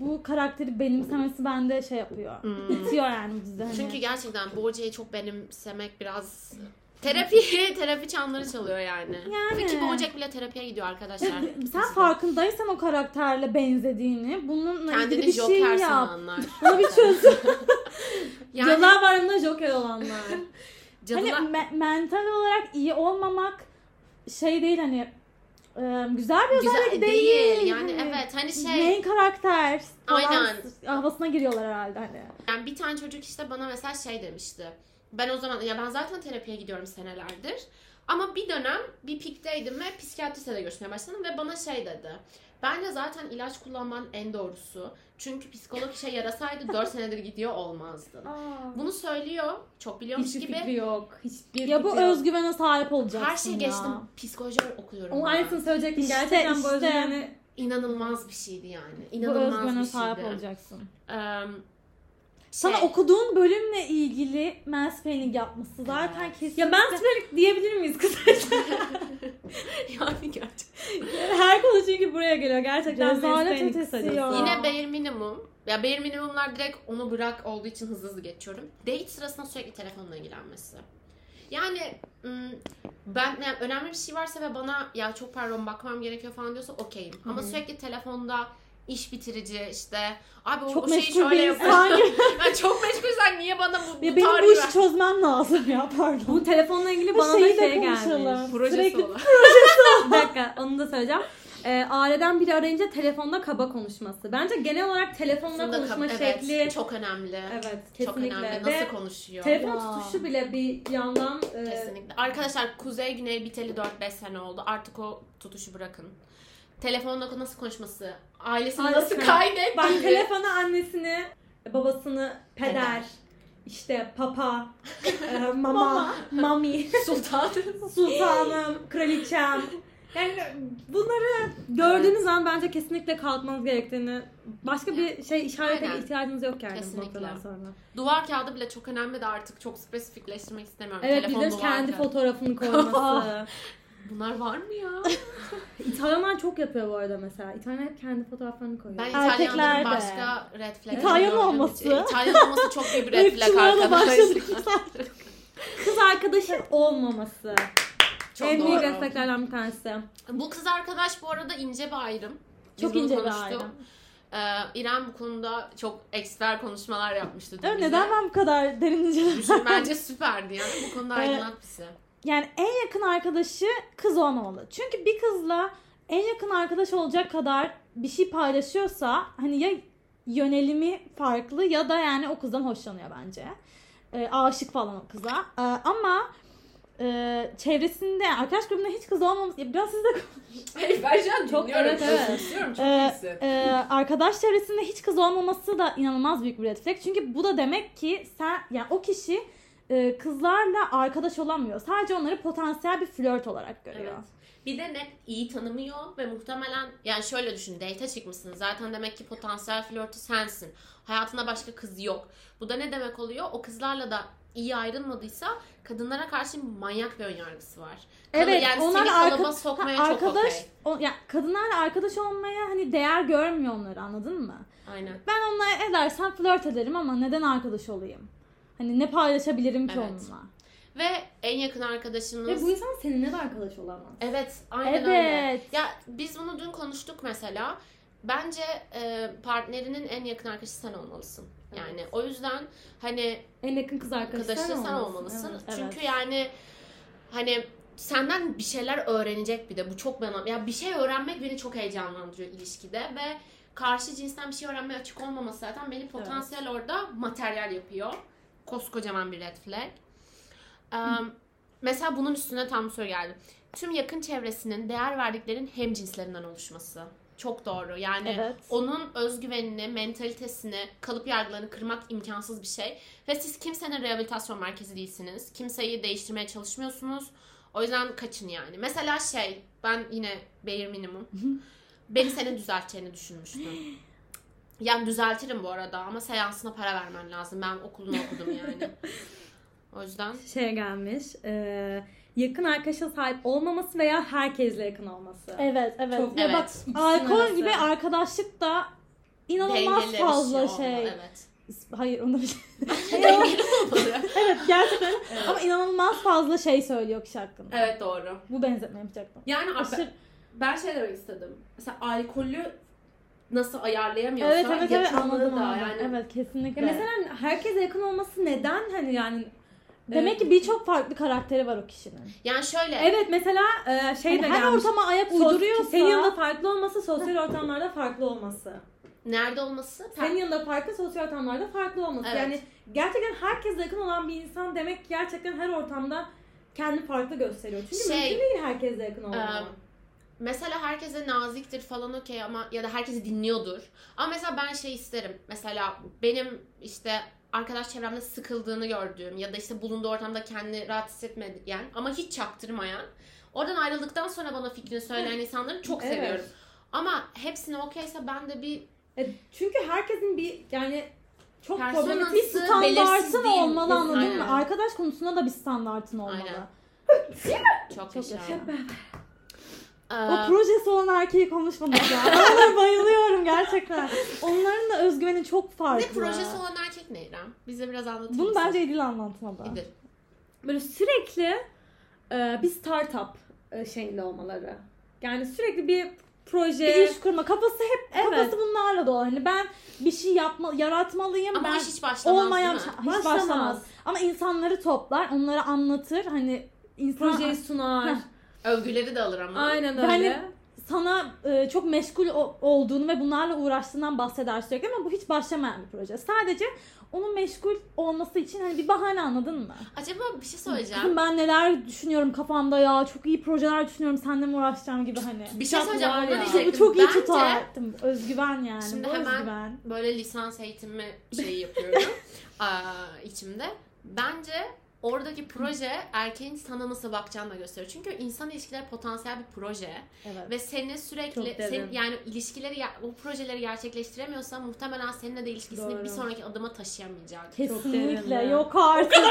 bu karakteri benimsemesi bende şey yapıyor. Hmm. İtiyor yani bu dizi. Hani. Çünkü gerçekten Boğaca'yı çok benimsemek biraz terapi terapi çanları çalıyor yani. Yani. Ki Boğacak bile terapiye gidiyor arkadaşlar. Sen Dizide. farkındaysan o karakterle benzediğini, bununla ilgili Kendini bir şey Joker yap. sananlar. Bunu bir çözüm. Yani Cadılar Bayramı'nda Joker olanlar. cadılar... hani me- mental olarak iyi olmamak şey değil hani güzel bir Güzel özellik değil. değil. Yani Hani evet hani şey Main karakter falan Aynen. havasına giriyorlar herhalde hani. yani bir tane çocuk işte bana mesela şey demişti. Ben o zaman ya ben zaten terapiye gidiyorum senelerdir. Ama bir dönem bir pikteydim ve psikiyatristle de görüşmeye başladım ve bana şey dedi. Bence zaten ilaç kullanman en doğrusu. Çünkü psikolog işe yarasaydı 4 senedir gidiyor olmazdı. Bunu söylüyor. Çok biliyormuş Hiçbir gibi. fikri yok. Hiçbir Ya bu fikri yok. özgüvene sahip olacaksın Her şeyi ya. geçtim. Psikoloji okuyorum. Onun ben. aynısını söyleyecektim. İşte, Gerçekten bu işte. özgüveni İnanılmaz bir şeydi yani. Bu İnanılmaz özgüvene bir sahip şeydi. olacaksın. Eee, Sana Şey- okuduğun bölümle ilgili mansplaining yapması zaten Evet. kesinlikle. Ya ben sürekli diyebilir miyiz kısaca? yani gerçekten. Her konu çünkü buraya geliyor. Gerçekten mansplaining kısacası. Yine bare minimum. Ya bare minimumlar direkt onu bırak olduğu için hızlı hızlı geçiyorum. Date sırasında sürekli telefonla ilgilenmesi. Yani ben yani önemli bir şey varsa ve bana ya çok pardon bakmam gerekiyor falan diyorsa okeyim. Ama sürekli telefonda iş bitirici işte abi o, Çok o şeyi meşgul şöyle bir yapıyor. insan gibi. yani çok meşgulsen niye bana bu, bu Ya benim tarihi bu işi ver? çözmem lazım ya pardon. Bu telefonla ilgili Bu bana da şey konuşalım. gelmiş. Projesi Sürekli- olan. bir dakika onu da söyleyeceğim. Ee, aileden biri arayınca telefonda kaba konuşması. Bence genel olarak telefonla Aslında konuşma şekli evet, çok önemli. evet Çok kesinlikle önemli. Nasıl ve konuşuyor? telefon Ya. tutuşu bile bir yandan e, Kesinlikle. Arkadaşlar Kuzey Güney biteli 4-5 sene oldu. Artık o tutuşu bırakın. Telefonla nasıl konuşması, ailesini Ailesine- nasıl kaydettiği. bak telefona annesini, babasını, peder, Peder. işte papa, e, mama, mami, Sultan. sultanım, kraliçem. Yani bunları gördüğünüz zaman bence kesinlikle kalkmanız gerektiğini, başka bir şey işarete Aynen. ihtiyacınız yok yani bu Kesinlikle. noktadan sonra. Duvar kağıdı bile çok önemli de artık çok spesifikleştirmek istemiyorum. Evet Telefon duvar kendi kağıdı. fotoğrafını koyması. Bunlar var mı ya? İtalyanlar çok yapıyor bu arada mesela. İtalyanlar hep kendi fotoğraflarını koyuyor. Ben İtalyanların başka red flag İtalyan olması. için- İtalyan olması çok büyük bir red flag arkadaşlar. Kız arkadaşın olmaması. Çok en büyük doğru. reflekslerden bir tanesi. Bu kız arkadaş bu arada ince bir ayrım. Biz Çok ince bir konuştuk. ayrım. Ee, İrem bu konuda çok ekster konuşmalar yapmıştı. Evet, bize. neden ben bu kadar derin? Düşün, bence süperdi yani. Bu konuda aydınlat bizi. Yani en yakın arkadaşı kız olmamalı. Çünkü bir kızla en yakın arkadaş olacak kadar bir şey paylaşıyorsa hani ya yönelimi farklı ya da yani o kızdan hoşlanıyor bence. Ee, aşık falan o kıza. Ee, ama e, çevresinde arkadaş grubunda hiç kız olmaması ya biraz siz de Hayır ben şu an Çok- dinliyorum, evet, evet. istiyorum. Ee, e, arkadaş çevresinde hiç kız olmaması da inanılmaz büyük bir red flag. Çünkü bu da demek ki sen yani o kişi e, kızlarla arkadaş olamıyor. Sadece onları potansiyel bir flört olarak görüyor. Evet. Bir de net iyi tanımıyor ve muhtemelen yani şöyle düşün date çıkmışsın zaten demek ki potansiyel flörtü sensin. Hayatında başka kız yok. Bu da ne demek oluyor? O kızlarla da iyi ayrılmadıysa kadınlara karşı manyak bir önyargısı var. Evet, yani onlar arka- sokmaya Ha, çok arkadaş okey. o, ya kadınlarla arkadaş olmaya hani değer görmüyor onları anladın mı? Aynen. Ben onunla edersem flört ederim ama neden arkadaş olayım? Hani ne paylaşabilirim ki Evet. onunla? Ve en yakın arkadaşınız... Ve bu insan seninle de arkadaş olamaz. Evet, aynen öyle. Evet. Ya biz bunu dün konuştuk mesela. Bence e, partnerinin en yakın arkadaşı sen olmalısın. Yani o yüzden hani En yakın kız arkadaşı arkadaşı sen, sen olmalısın. Evet. Çünkü Evet. yani hani senden bir şeyler öğrenecek bir de bu çok bana ya bir şey öğrenmek beni çok heyecanlandırıyor ilişkide ve karşı cinsten bir şey öğrenmeye açık olmaması zaten beni potansiyel orada materyal yapıyor. Koskocaman bir red flag. Em, mesela bunun üstüne tam soru geldi. Tüm yakın çevresinin değer verdiklerin hem cinslerinden oluşması. Çok doğru. Yani Evet. onun özgüvenini, mentalitesini, kalıp yargılarını kırmak imkansız bir şey. Ve siz kimsenin rehabilitasyon merkezi değilsiniz. Kimseyi değiştirmeye çalışmıyorsunuz. O yüzden kaçın yani. Mesela şey, ben yine Beyer Minimum. beni senin düzelteceğini düşünmüştüm. Yani düzeltirim bu arada ama seansına para vermen lazım. Ben okulunu okudum yani. O yüzden Şey gelmiş. e, yakın arkadaşa sahip olmaması veya herkesle yakın olması. Evet, evet. Çok- Evet. bak alkol arası. gibi arkadaşlık da inanılmaz dengeli bir fazla olmalı, şey. Evet. Hayır onda bir şey. Evet gerçekten. Ama inanılmaz fazla şey söylüyor kişi hakkında. evet doğru. Bu benzetme yapacaktım. Yani Aşırı... ben şey demek istedim. Mesela alkolü nasıl ayarlayamıyorsa Evet evet evet anladım da anladım. yani. Evet kesinlikle. Ya mesela herkese yakın olması neden hani yani Demek ki birçok farklı karakteri var o kişinin. Yani şöyle Evet mesela e, şey Yani de her gelmiş. ortama ayak uyduruyorsa Senin yanında farklı olması, sosyal ortamlarda farklı olması. nerede olması? Senin yanında farklı, sosyal ortamlarda farklı olması. Evet. Yani gerçekten herkesle yakın olan bir insan demek ki gerçekten her ortamda kendi farklı gösteriyor. Çünkü Şey, mümkün değil herkesle yakın olmak. Eee, mesela herkese naziktir falan okey ama ya da herkesi dinliyordur. Ama mesela ben şey isterim. Mesela benim işte arkadaş çevremde sıkıldığını gördüğüm ya da işte bulunduğu ortamda kendini rahat hissetmeyen ama hiç çaktırmayan oradan ayrıldıktan sonra bana fikrini söyleyen insanları çok Evet. seviyorum. Ama hepsine okeyse ben de bir E, çünkü herkesin bir yani çok problematik. Bir standartın değil. olmalı anladın Aynen. mı? Arkadaş konusunda da bir standartın olmalı. Aynen. Çok, Çok yaşa. yaşa. O projesi olan erkeği konuşmadık ya. Onlara bayılıyorum gerçekten. Onların da özgüveni çok farklı. ne projesi olan erkek ne İrem? Bize biraz anlatır Bunu mısın? bence İdil anlatmadı. İdir. Böyle sürekli e, bir startup e, şeyinde olmaları. Yani sürekli bir proje. Bir iş kurma. Kafası hep Evet. kafası bunlarla dolu. Hani ben bir şey yapma, yaratmalıyım. Ama ben iş hiç başlamaz olmayan değil mi? hiç Başlamaz. başlamaz. Ama insanları toplar, onları anlatır. Hani insan projeyi sunar. Övgüleri de alır ama. Aynen öyle. Yani sana e, çok meşgul o- olduğunu ve bunlarla uğraştığından bahseder sürekli ama bu hiç başlamayan bir proje. Sadece onun meşgul olması için hani bir bahane anladın mı? Acaba bir şey Kızım söyleyeceğim. ben neler düşünüyorum kafamda ya çok iyi projeler düşünüyorum seninle mi uğraşacağım gibi hani. Bir şey Çok söyleyeceğim. Bu diyecektim. çok iyi Bence tutar. Özgüven yani. Şimdi bu hemen- özgüven. böyle lisans eğitimi şeyi yapıyorum Aa, içimde. Bence oradaki proje erkeğin sana nasıl bakacağını da gösteriyor. Çünkü insan ilişkileri potansiyel bir proje Evet. ve seni sürekli sen, yani ilişkileri o projeleri gerçekleştiremiyorsan muhtemelen seninle de ilişkisini Doğru. bir sonraki adıma taşıyamayacak. Kesinlikle yok artık.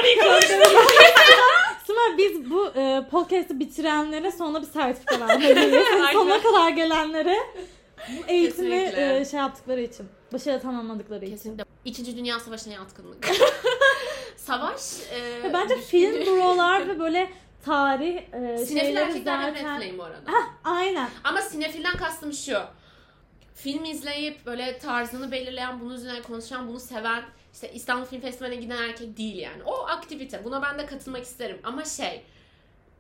Sıma biz bu e, podcast'ı bitirenlere sonra bir sertifika vermeliyiz. Sonuna kadar gelenlere bu eğitimi e, şey yaptıkları için. Başarı tamamladıkları için. Kesinlikle. İkinci Dünya Savaşı'na yatkınlık. Savaş. E, bence film buralar ve böyle tarih e, Sinefil erkekler zaten... Red bu arada. Aynen. Ama sinefilden kastım şu. Film izleyip böyle tarzını belirleyen, bunun üzerine konuşan, bunu seven, işte İstanbul Film Festivali'ne giden erkek değil yani. O aktivite. Buna ben de katılmak isterim. Ama şey,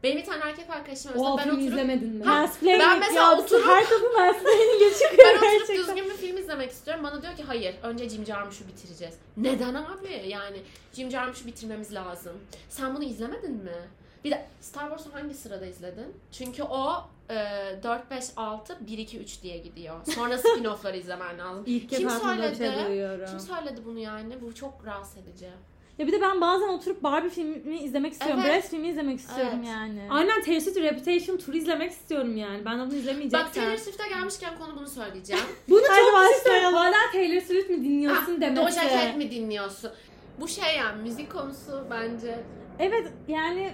benim bir tane erkek arkadaşım var. o ben filmi oturup, izlemedin mi? Mansplaining ben mesela ya, oturup- her kadın mansplaining'e çıkıyor ben oturup gerçekten. düzgün bir film izlemek istiyorum. Bana diyor ki hayır, önce Jim Jarmusch'u bitireceğiz. Neden abi? Yani Jim Jarmusch'u bitirmemiz lazım. Sen bunu izlemedin mi? Bir de Star Wars'u hangi sırada izledin? Çünkü o e, 4, 5, 6, 1, 2, 3 diye gidiyor. Sonra spin-off'ları izlemen lazım. İlk kez Kim şey söyledi? duyuyorum. Kim söyledi bunu yani? Bu çok rahatsız edici. Ya bir de ben bazen oturup Barbie filmi izlemek istiyorum. Evet. Brad filmi izlemek istiyorum Evet. yani. Aynen Taylor Swift Reputation turu izlemek istiyorum yani. Ben bunu izlemeyeceksem. Bak Taylor Swift'e gelmişken konu bunu söyleyeceğim. Bunu çok başlayalım. Hala Taylor Swift mi dinliyorsun Ah, demek Doja. Cat mi dinliyorsun? Bu şey yani müzik konusu bence Evet yani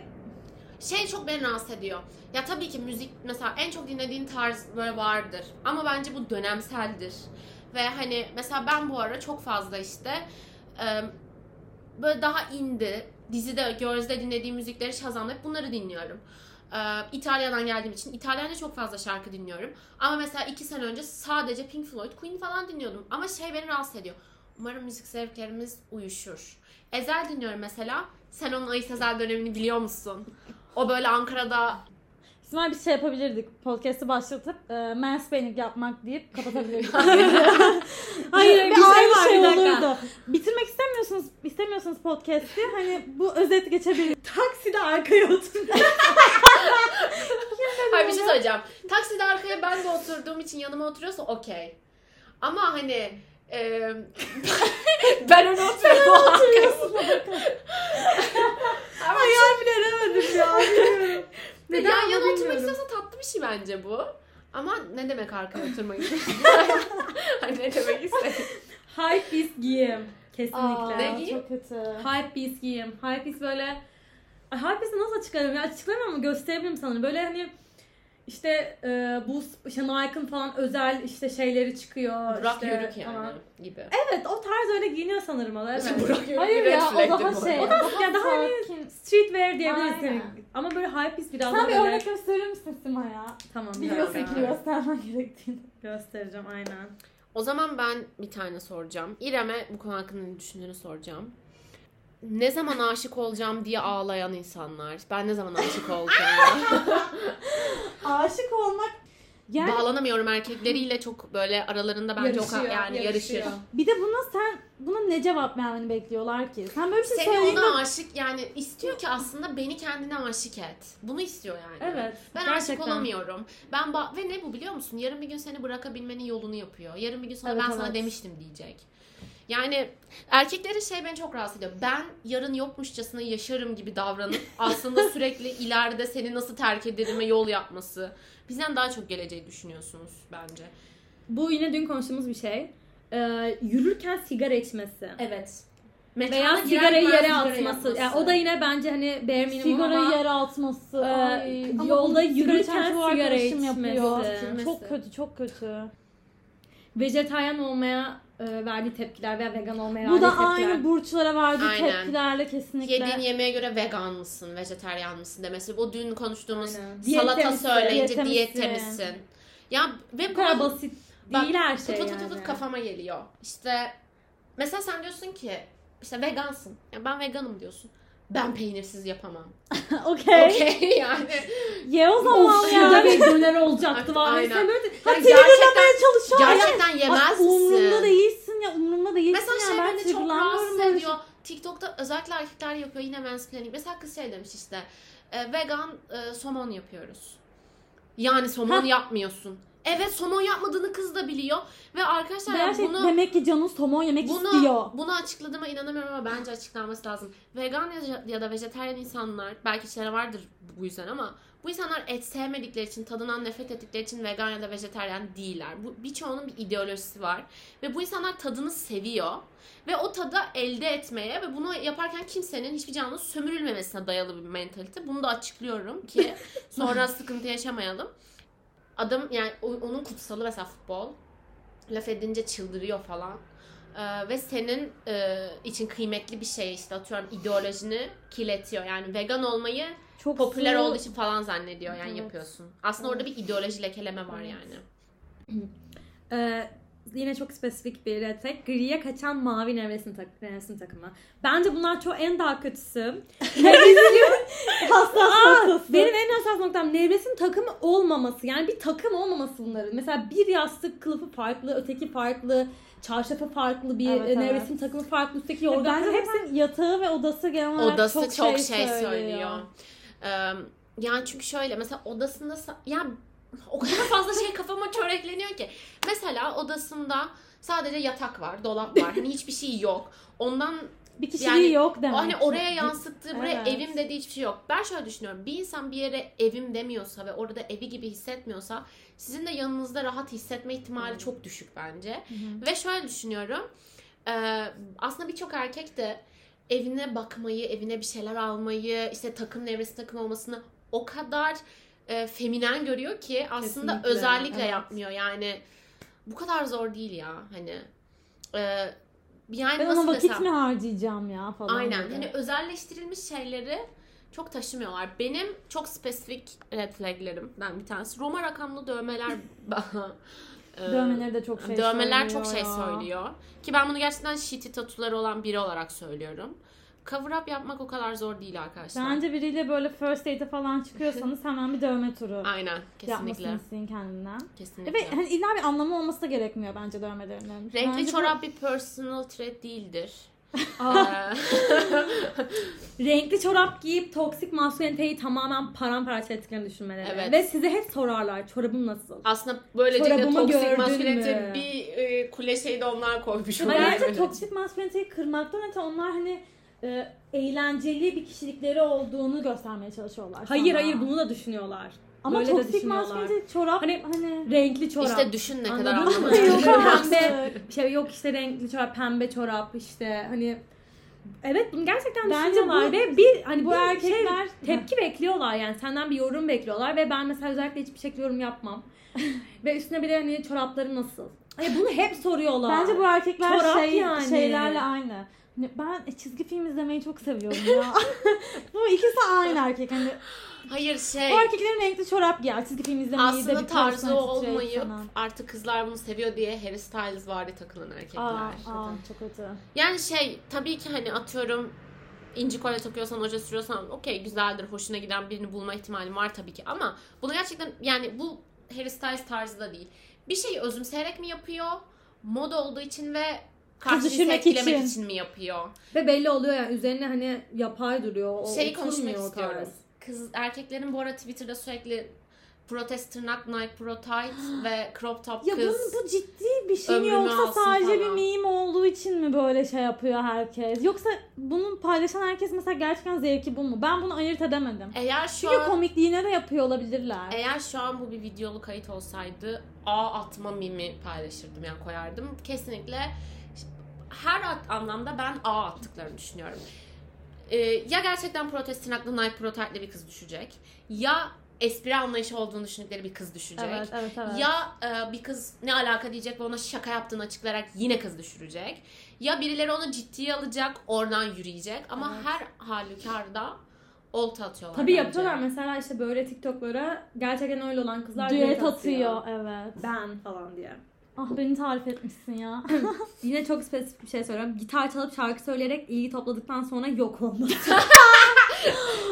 şey çok beni rahatsız ediyor. Ya tabii ki müzik mesela en çok dinlediğin tarz böyle vardır. Ama bence bu dönemseldir. Ve hani mesela ben bu ara çok fazla işte e, böyle daha indie, dizide, Girls'de dinlediğim müzikleri Shazam'da bunları dinliyorum. E, İtalya'dan geldiğim için İtalyanca çok fazla şarkı dinliyorum. Ama mesela iki sene önce sadece Pink Floyd, Queen falan dinliyordum. Ama şey beni rahatsız ediyor. Umarım müzik zevklerimiz uyuşur. Ezel dinliyorum mesela. Sen onun Ayı Sezel dönemini biliyor musun? O böyle Ankara'da İsmail bir şey yapabilirdik. Podcast'ı başlatıp e, mansplaining yapmak deyip kapatabilirdik. Hayır bir bir şey aynı var şey bir olurdu. Bitirmek istemiyorsunuz, istemiyorsanız podcast'i hani bu özet geçebilir. Takside arkaya otur. Hayır bir şey söyleyeceğim. Takside arkaya ben de oturduğum için yanıma oturuyorsa okey. Ama hani e, ben öne oturuyorum. o arkaya- Ama Hayal bile edemedim ya. Neden yan ama yana oturmak istiyorsa tatlı bir şey bence bu. Ama ne demek arkaya oturmak istiyorsun? hani ne demek istedim? Hype beast giyim. Kesinlikle. Aa, Ne giyeyim? Çok kötü. Hype beast giyim. Hype beast böyle... Hype beast'i nasıl açıklarım? Ya açıklamam ama gösterebilirim sana. Böyle hani işte e, bu işte Nike'ın falan özel işte şeyleri çıkıyor. Burak işte Yörük yani falan. gibi. Evet o tarz öyle giyiniyor sanırım o da. Evet. Burak Yörük Hayır ya red o daha şey. O daha Ya daha hani. Streetwear diyebiliriz. Aynen. hani. Ama böyle hype beast biraz Sen daha bir böyle... örnek gösterir misin Sima ya? Tamam. Biliyorsun ki göstermen gerektiğini. Göstereceğim aynen. O zaman ben bir tane soracağım. İrem'e bu konu hakkında ne düşündüğünü soracağım. Ne zaman aşık olacağım diye ağlayan insanlar. Ben ne zaman aşık olacağım? Aşık olmak yani Bağlanamıyorum erkekleriyle çok böyle aralarında bence o kadar Yarışıyor, yani yarışır. yarışıyor. bir de buna sen buna ne cevap vermeni bekliyorlar ki? Sen böyle bir şey Seni söylediğinde ona aşık yani istiyor ki aslında beni kendine aşık et. Bunu istiyor yani. Evet. Ben gerçekten. aşık olamıyorum. Ben ba- ve ne bu biliyor musun? Yarın bir gün seni bırakabilmenin yolunu yapıyor. Yarın bir gün sonra Evet, ben sana evet. demiştim diyecek. Yani erkeklerin şey beni çok rahatsız ediyor. Ben yarın yokmuşçasına yaşarım gibi davranıp aslında sürekli ileride seni nasıl terk ederime yol yapması. Bizden daha çok geleceği düşünüyorsunuz bence. Bu yine dün konuştuğumuz bir şey. e, yürürken sigara içmesi. Evet. Veya Mekana sigarayı girer yere atması. yapması. Yani o da yine bence hani bare minimum Sigarayı ama yere atması. Ee, Ay. Ama yolda yürürken sigara içmesi. yapıyor. Çok kötü, çok kötü. vejetaryen olmaya e, verdiği tepkiler veya vegan olmaya Bu da tepkiler. aynı burçlara verdiği Aynen. tepkilerle kesinlikle. Yediğin yemeğe göre vegan mısın, vejeteryan mısın demesi. Bu dün konuştuğumuz Aynen. salata Diyette misin? söyleyince Diyette diyette misin? Ya ve Bu kadar basit Bak, değil her şey tut tut yani. tut tut kafama geliyor. İşte mesela sen diyorsun ki işte vegansın. Ya ben veganım diyorsun. Ben peynirsiz yapamam. Okey. Okey yani. Ye o zaman Of ya. şurada bir döner olacaktı var. Aynen. Mesela böyle Ha, Yani triggerlamaya çalışıyor. Gerçekten yemez misin? değilsin ya. Umurumda değilsin Mesela ya. şey ben beni çok rahatsız ediyor. TikTok'ta özellikle erkekler yapıyor yine mansplaining. Mesela kız şey demiş işte e, vegan e, somon yapıyoruz. Yani somon Ha. yapmıyorsun. Evet somon yapmadığını kız da biliyor. Ve arkadaşlar Gerçek, bunu şey, demek ki canın somon yemek bunu, istiyor. bunu açıkladığıma inanamıyorum ama bence açıklanması lazım. Vegan ya, ya da vejetaryen insanlar belki şeyler vardır bu yüzden ama bu insanlar et sevmedikleri için, tadından nefret ettikleri için vegan ya da vejetaryen değiller. Bu birçoğunun bir ideolojisi var ve bu insanlar tadını seviyor ve o tadı elde etmeye ve bunu yaparken kimsenin hiçbir canlının sömürülmemesine dayalı bir mentalite. Bunu da açıklıyorum ki sonra sıkıntı yaşamayalım. Adam yani onun kutsalı mesela futbol laf edince çıldırıyor falan. Ee, ve senin e, için kıymetli bir şey işte atıyorum ideolojini kirletiyor. Yani vegan olmayı Çok popüler su- olduğu için falan zannediyor yani Evet. yapıyorsun. Aslında orada bir ideoloji lekeleme var yani. Ee, yine çok spesifik bir flag. Griye kaçan mavi nevresim, tak nevresim takımı. Bence bunlar çok en daha kötüsü. Hassas Aa, noktası. benim en hassas noktam nevresim takımı olmaması. Yani bir takım olmaması bunların. Mesela bir yastık kılıfı farklı, öteki farklı, çarşafı farklı, bir Evet, e, evet. nevresim takımı farklı, üstteki yorgan Bence hepsi hepsi yatağı ve odası genel olarak Odası çok, çok, şey, şey, söylüyor. söylüyor. Ee, yani çünkü şöyle mesela odasında ya o kadar fazla şey kafama çörekleniyor ki. Mesela odasında sadece yatak var, dolap var. Hani hiçbir şey yok. Ondan Bir kişiliği Yani yok demek. hani oraya yansıttığı, buraya Evet. evim dediği hiçbir şey yok. Ben şöyle düşünüyorum. Bir insan bir yere evim demiyorsa ve orada evi gibi hissetmiyorsa sizin de yanınızda rahat hissetme ihtimali çok düşük bence. Ve şöyle düşünüyorum. e, aslında birçok erkek de evine bakmayı, evine bir şeyler almayı, işte takım nevresi takım olmasını o kadar e, feminen görüyor ki aslında Kesinlikle, özellikle evet. yapmıyor. Yani bu kadar zor değil ya hani. E, yani Ben ona vakit desem? mi harcayacağım ya falan. Aynen. böyle. Hani özelleştirilmiş şeyleri çok taşımıyorlar. Benim çok spesifik red flaglerimden bir tanesi. Roma rakamlı dövmeler e, Dövmeleri de çok şey Dövmeler çok şey ya. söylüyor. Ki ben bunu gerçekten shitty tatuları olan biri olarak söylüyorum. Cover up yapmak o kadar zor değil arkadaşlar. Bence biriyle böyle first date'e falan çıkıyorsanız hemen bir dövme turu Aynen. Kesinlikle. yapmasını isteyin kendinden. Kesinlikle. Ve hani illa bir anlamı olması da gerekmiyor bence dövmelerinin. Renkli Bence bu- çorap bir personal trait değildir. Renkli çorap giyip toksik masküleniteyi tamamen paramparça ettiklerini düşünmeleri. Evet. Ve size hep sorarlar çorabım nasıl? Aslında böylece de Çorabımı toksik gördün maskülenite bir e, kule şeyi de onlar koymuş. Bence toksik masküleniteyi kırmaktan öte onlar hani e, eğlenceli bir kişilikleri olduğunu göstermeye çalışıyorlar. Hayır sana. hayır bunu da düşünüyorlar. Ama böyle de toksik maskülenite çorap Hani- hani, Renkli çorap. İşte düşün ne kadar mı? anlamadım. Yok ama- pembe şey yok işte renkli çorap, pembe çorap işte hani Evet bunu gerçekten Bence düşünüyorlar bu- ve bir hani bu bir erkekler- şey, tepki bekliyorlar yani senden bir yorum bekliyorlar ve ben mesela özellikle hiçbir şekilde yorum yapmam. ve üstüne bir de hani çorapları nasıl? Hani bunu hep soruyorlar. bence bu erkekler Çorap şey, yani. şeylerle aynı. Hani ben çizgi film izlemeyi çok seviyorum ya. bu ikisi aynı erkek. Hani Hayır şey. bu erkeklerin renkli çorap giyer. Çizgi film izlemeyi de Aslında bir tarzı olmayıp sana. artık kızlar bunu seviyor diye Harry Styles vari takılan erkekler. Aa, aa, çok kötü. Yani şey tabii ki hani atıyorum inci kolye takıyorsan, oje sürüyorsan okey güzeldir, hoşuna giden birini bulma ihtimalin var tabii ki ama bunu gerçekten yani bu Harry Styles tarzı da değil. Bir şeyi özümseyerek mi yapıyor? Moda olduğu için ve karşı düşürmek etkilemek için. için. mi yapıyor? ve belli oluyor yani üzerine hani yapay duruyor. O Şeyi konuşmak o istiyorum. tarz. Kız erkeklerin bu ara Twitter'da sürekli protest tırnak, Nike Pro tight ve crop top Ya kız. bunun, bu ciddi bir şey mi yoksa sadece falan. bir meme olduğu için mi böyle şey yapıyor herkes? Yoksa bunun paylaşan herkes mesela gerçekten zevki bu mu? Ben bunu ayırt edemedim. Eğer şu Çünkü an, komikliğine de yapıyor olabilirler. eğer şu an bu bir videolu kayıt olsaydı A atma mimi paylaşırdım yani koyardım. Kesinlikle her anlamda ben A attıklarını düşünüyorum. Ee, ya gerçekten protest tırnaklı Nike Pro tight'li bir kız düşecek. Ya espri anlayışı olduğunu düşündükleri bir kız düşecek. evet, evet, evet. Ya e, bir kız ne alaka diyecek ve ona şaka yaptığını açıklayarak yine kız düşürecek. Ya birileri onu ciddiye alacak, oradan yürüyecek. Ama Evet. her halükarda olta atıyorlar. Tabii bence. yapıyorlar mesela işte böyle TikTok'lara gerçekten öyle olan kızlar Düet atıyor. Evet. Ben falan diye. Ah beni tarif etmişsin ya. Yine çok spesifik bir şey söylüyorum. Gitar çalıp şarkı söyleyerek ilgi topladıktan sonra yok olması.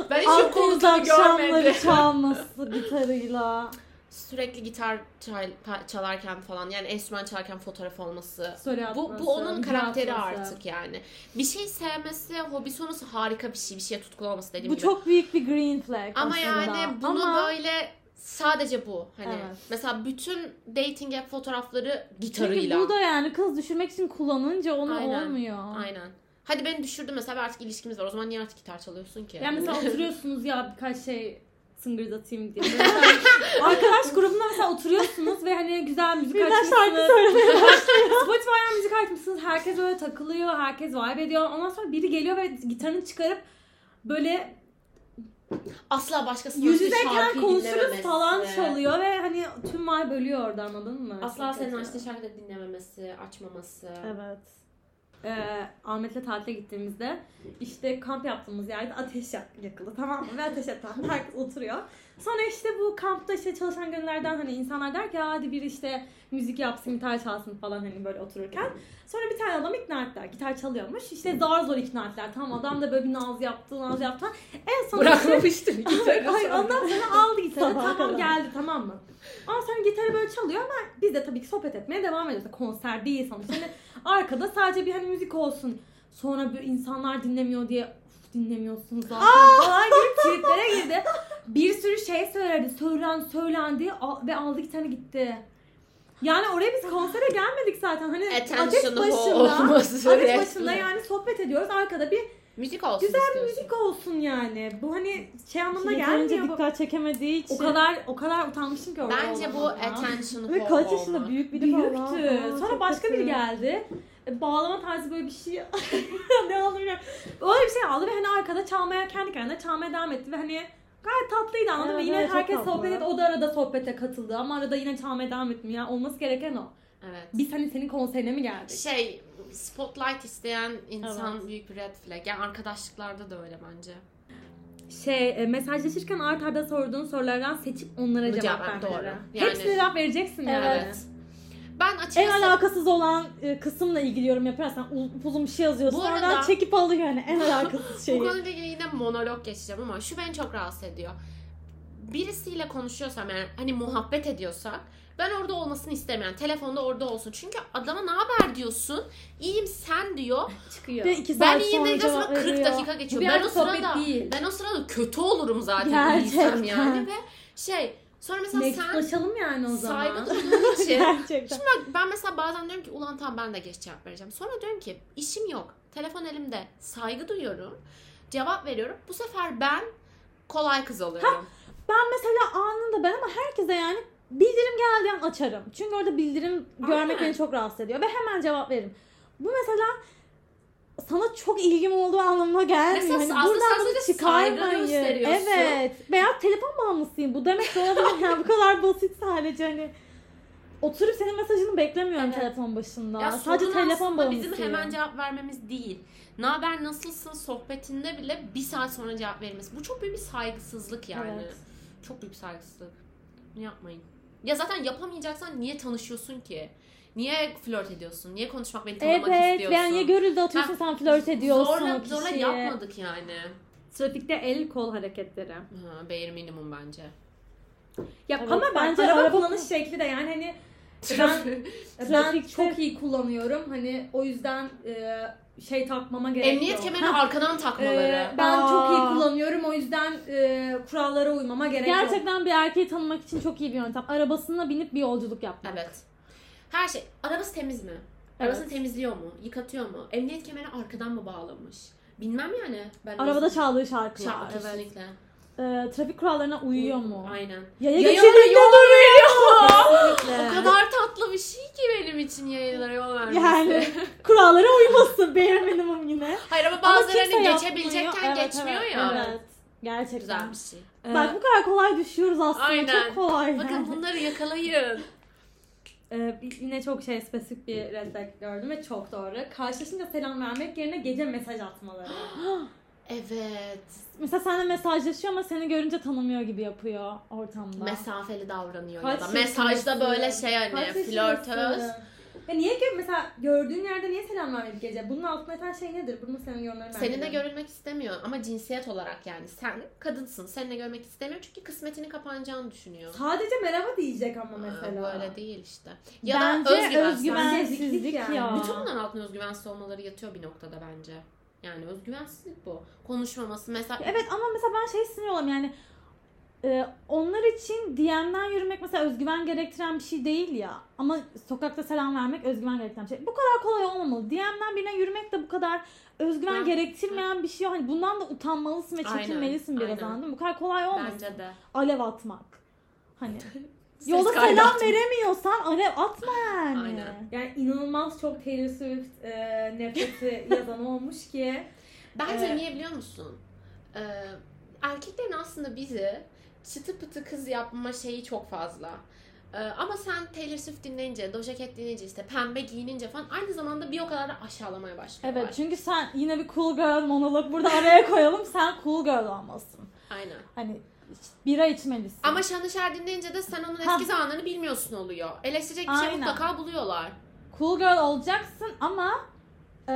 Ben hiç yok Akdeniz olduğunu görmedim. çalması gitarıyla. Sürekli gitar çal- pa- çalarken falan yani enstrüman çalarken fotoğraf olması. Story Bu, atması, bu onun karakteri atması. artık yani. Bir şey sevmesi, hobisi olması harika bir şey. Bir şeye tutkulu olması dediğim Bu gibi. çok büyük bir green flag Ama aslında. yani bunu Ama böyle sadece bu. Hani Evet. mesela bütün dating app fotoğrafları çünkü gitarıyla. bu da yani kız düşürmek için kullanınca onu Aynen. olmuyor. Aynen. Hadi beni düşürdü mesela artık ilişkimiz var. O zaman niye artık gitar çalıyorsun ki? Yani mesela oturuyorsunuz ya birkaç şey sıngırdatayım diye. Mesela arkadaş grubunda mesela oturuyorsunuz ve hani güzel müzik şarkı açmışsınız. söylemeye Spotify'dan müzik açmışsınız. Herkes böyle takılıyor. Herkes vibe ediyor. Ondan sonra biri geliyor ve gitarını çıkarıp böyle Asla başkasının yüz yüzeyken konuşuruz falan çalıyor ve hani tüm vibe bölüyor orada anladın mı? Asla Çok senin kötü. açtığı şarkıyı da dinlememesi, açmaması. Evet. Ee, Ahmet'le tatile gittiğimizde işte kamp yaptığımız yerde ateş yak- yakıldı tamam mı? Ve ateş etrafında herkes oturuyor. Sonra işte bu kampta işte çalışan gönüllerden hani insanlar der ki "Ya hadi bir işte müzik yapsın, gitar çalsın falan hani böyle otururken. Sonra bir tane adam ikna ettiler. Gitar çalıyormuş. İşte zar zor ikna ettiler. Tamam adam da böyle bir naz yaptı, naz yaptı. En son Bırakmamıştım gitarı. Hayır ondan sonra aldı gitarı tamam geldi tamam mı? Ondan sonra gitarı böyle çalıyor ama biz de tabii ki sohbet etmeye devam ediyoruz. Konser değil sonuçta. Hani arkada sadece bir hani müzik olsun. Sonra bir insanlar dinlemiyor diye "Uf, dinlemiyorsunuz zaten falan gibi triplere girdi. Bir sürü şey söyledi. Söylendi söylendi ve aldı gitarını gitti. Yani oraya biz konsere gelmedik zaten. Hani ateş Attention'ı başında. olması. Ateş başında yani sohbet ediyoruz. Arkada bir Müzik olsun güzel bir istiyorsun. müzik olsun yani. Bu hani şey anlamına Yeterince gelmiyor. bu. dikkat çekemediği için. O kadar o kadar utanmıştım ki orada Bence bu olmamdan. attention Ve kaç yaşında büyük biri falan. büyüktü. Aa, Sonra çok başka kötü. biri geldi. E, Bağlama tarzı böyle bir şey ne bilmiyorum. Öyle bir şey aldı ve hani arkada çalmaya kendi kendine çalmaya devam etti ve hani gayet tatlıydı anladın mı? Evet, Yine evet, çok herkes tatlı. sohbet etti. O da arada sohbete katıldı ama arada yine çalmaya devam ettim. Ya olması gereken o. Evet. Biz hani senin konserine mi geldik? Şey, spotlight isteyen insan Evet. büyük bir red flag. Yani arkadaşlıklarda da öyle bence. Şey e, mesajlaşırken art arda sorduğun sorulardan seçip onlara Bu cevap, cevap, vermeleri. doğru. Yani- Hepsine cevap vereceksin yani. Evet. Ben En açıkçası alakasız olan e, kısımla ilgili yorum yaparsan uzun bir şey yazıyorsun. Bu Oradan arada- çekip alıyor yani en alakasız bu şeyi. konuyla ilgili yine monolog geçeceğim ama şu beni çok rahatsız ediyor. Birisiyle konuşuyorsam yani hani muhabbet ediyorsak ben orada olmasını istemiyorum. Telefonda orada olsun. Çünkü adama ne haber diyorsun? İyiyim sen diyor. Çıkıyor. Ve iki Ben saat iyiyim sonra dedikten sonra 40 veriyor. dakika geçiyor. bir Ben o sırada değil. ben o sırada kötü olurum zaten. Gerçekten. yani ve şey sonra mesela sen Mektuplaşalım yani o zaman. saygı duyduğun için Gerçekten. Şimdi bak ben mesela bazen diyorum ki ulan tamam ben de geç cevap vereceğim. Sonra diyorum ki işim yok. Telefon elimde. Saygı duyuyorum. Cevap veriyorum. Bu sefer ben kolay kız oluyorum. Ben mesela anında ben ama herkese yani bildirim geldiği an açarım. Çünkü orada bildirim görmek beni çok rahatsız ediyor ve hemen cevap veririm. Bu mesela sana çok ilgim olduğu anlamına gelmiyor. Mesela Hani buradan bunu çıkarmayın. Evet. Veya telefon bağımlısıyım. Bu demek de olabilir yani bu kadar basit sadece hani. Oturup senin mesajını beklemiyorum Evet. telefon başında. Ya sadece telefon bağımlısıyım. bizim hemen cevap vermemiz değil. Ne haber nasılsın sohbetinde bile bir saat sonra cevap verilmesi. Bu çok büyük bir saygısızlık yani. Evet. Çok büyük saygısızlık. Bunu yapmayın. Ya zaten yapamayacaksan niye tanışıyorsun ki? Niye flört ediyorsun? Niye konuşmak beni tanımak Evet. istiyorsun? Yani niye görüldü atıyorsun Ha, sen flört ediyorsun zorla, o zorla kişiye. yapmadık yani. Trafikte el kol hareketleri. Ha, bare minimum bence. Ya Evet, ama bence bence araba, araba- kullanış şekli de yani hani Ben, ben Trafikte- çok iyi kullanıyorum. Hani o yüzden e, şey takmama gerek Emniyet yok. kemerini Ha, arkadan takmaları. e, ben Aa. çok iyi kullanıyorum. O yüzden e, kurallara uymama gerek yok. Gerçekten bir erkeği tanımak için çok iyi bir yöntem. Arabasına binip bir yolculuk yapmak. Evet. Her şey. Arabası temiz mi? Arabasını temizliyor mu? Yıkatıyor mu? Emniyet kemerini arkadan mı bağlamış? Bilmem yani. Ben Arabada çaldığı şarkılar. Şarkı evet. kesinlikle. Ee, trafik kurallarına uyuyor mu? Aynen. Yaya geçidinde yol veriyor. Kesinlikle. o kadar tatlı bir şey ki benim için yayalara yol vermesi. Yani kurallara uyması bare minimum yine. Hayır ama bazılarını kimse geçebilecekken. Evet, geçmiyor evet, ya. Evet. Gerçekten. Güzel bir şey. Ee, Bak bu kadar kolay düşüyoruz aslında. Aynen. Çok kolay. Bakın yani. bunları yakalayın. Ee, yine çok şey spesifik bir red gördüm ve çok doğru. Karşılaşınca selam vermek yerine gece mesaj atmaları. Evet. Mesela seninle mesajlaşıyor ama seni görünce tanımıyor gibi yapıyor ortamda. Mesafeli davranıyor Kaç ya da mesajda böyle şey hani flörtöz. Ya niye ki mesela gördüğün yerde niye selam vermedik gece? Bunun altında yatan şey nedir? Bunu senin yorumlarını Seninle görülmek istemiyor ama cinsiyet olarak yani sen kadınsın. Seninle görmek istemiyor çünkü kısmetini kapanacağını düşünüyor. Sadece merhaba diyecek ama Aa, mesela. Böyle değil işte. Ya Bence da özgüven. özgüvensizlik yani. ya. Bütün bunların altında özgüvensiz olmaları yatıyor bir noktada bence. Yani özgüvensizlik bu. Konuşmaması mesela. Evet ama mesela ben şey sinir yani e, onlar için DM'den yürümek mesela özgüven gerektiren bir şey değil ya. Ama sokakta selam vermek özgüven gerektiren bir şey. Bu kadar kolay olmamalı. DM'den birine yürümek de bu kadar özgüven Ha. gerektirmeyen bir şey. Hani bundan da utanmalısın ve Aynen, çekinmelisin biraz aynen. anladın mı? Bu kadar kolay olmasın. Bence de. Alev atmak. Hani Kaydı selam atma. veremiyorsan alev atma yani. Aynen. Yani inanılmaz çok Taylor Swift e, nefreti yazan olmuş ki. Bence Evet. niye biliyor musun? Ee, erkeklerin aslında bizi çıtı pıtı kız yapma şeyi çok fazla. Ee, ama sen Taylor Swift dinleyince, Doja Cat dinleyince işte pembe giyinince falan aynı zamanda bir o kadar da aşağılamaya başlıyorlar. Evet çünkü sen yine bir cool girl monolog burada araya koyalım. Sen cool girl olmasın. Aynen. Hani bira içmelisin. Ama Şanışer dinleyince de sen onun eski zamanlarını bilmiyorsun oluyor. Eleştirecek bir şey Aynen. mutlaka buluyorlar. cool girl olacaksın ama e,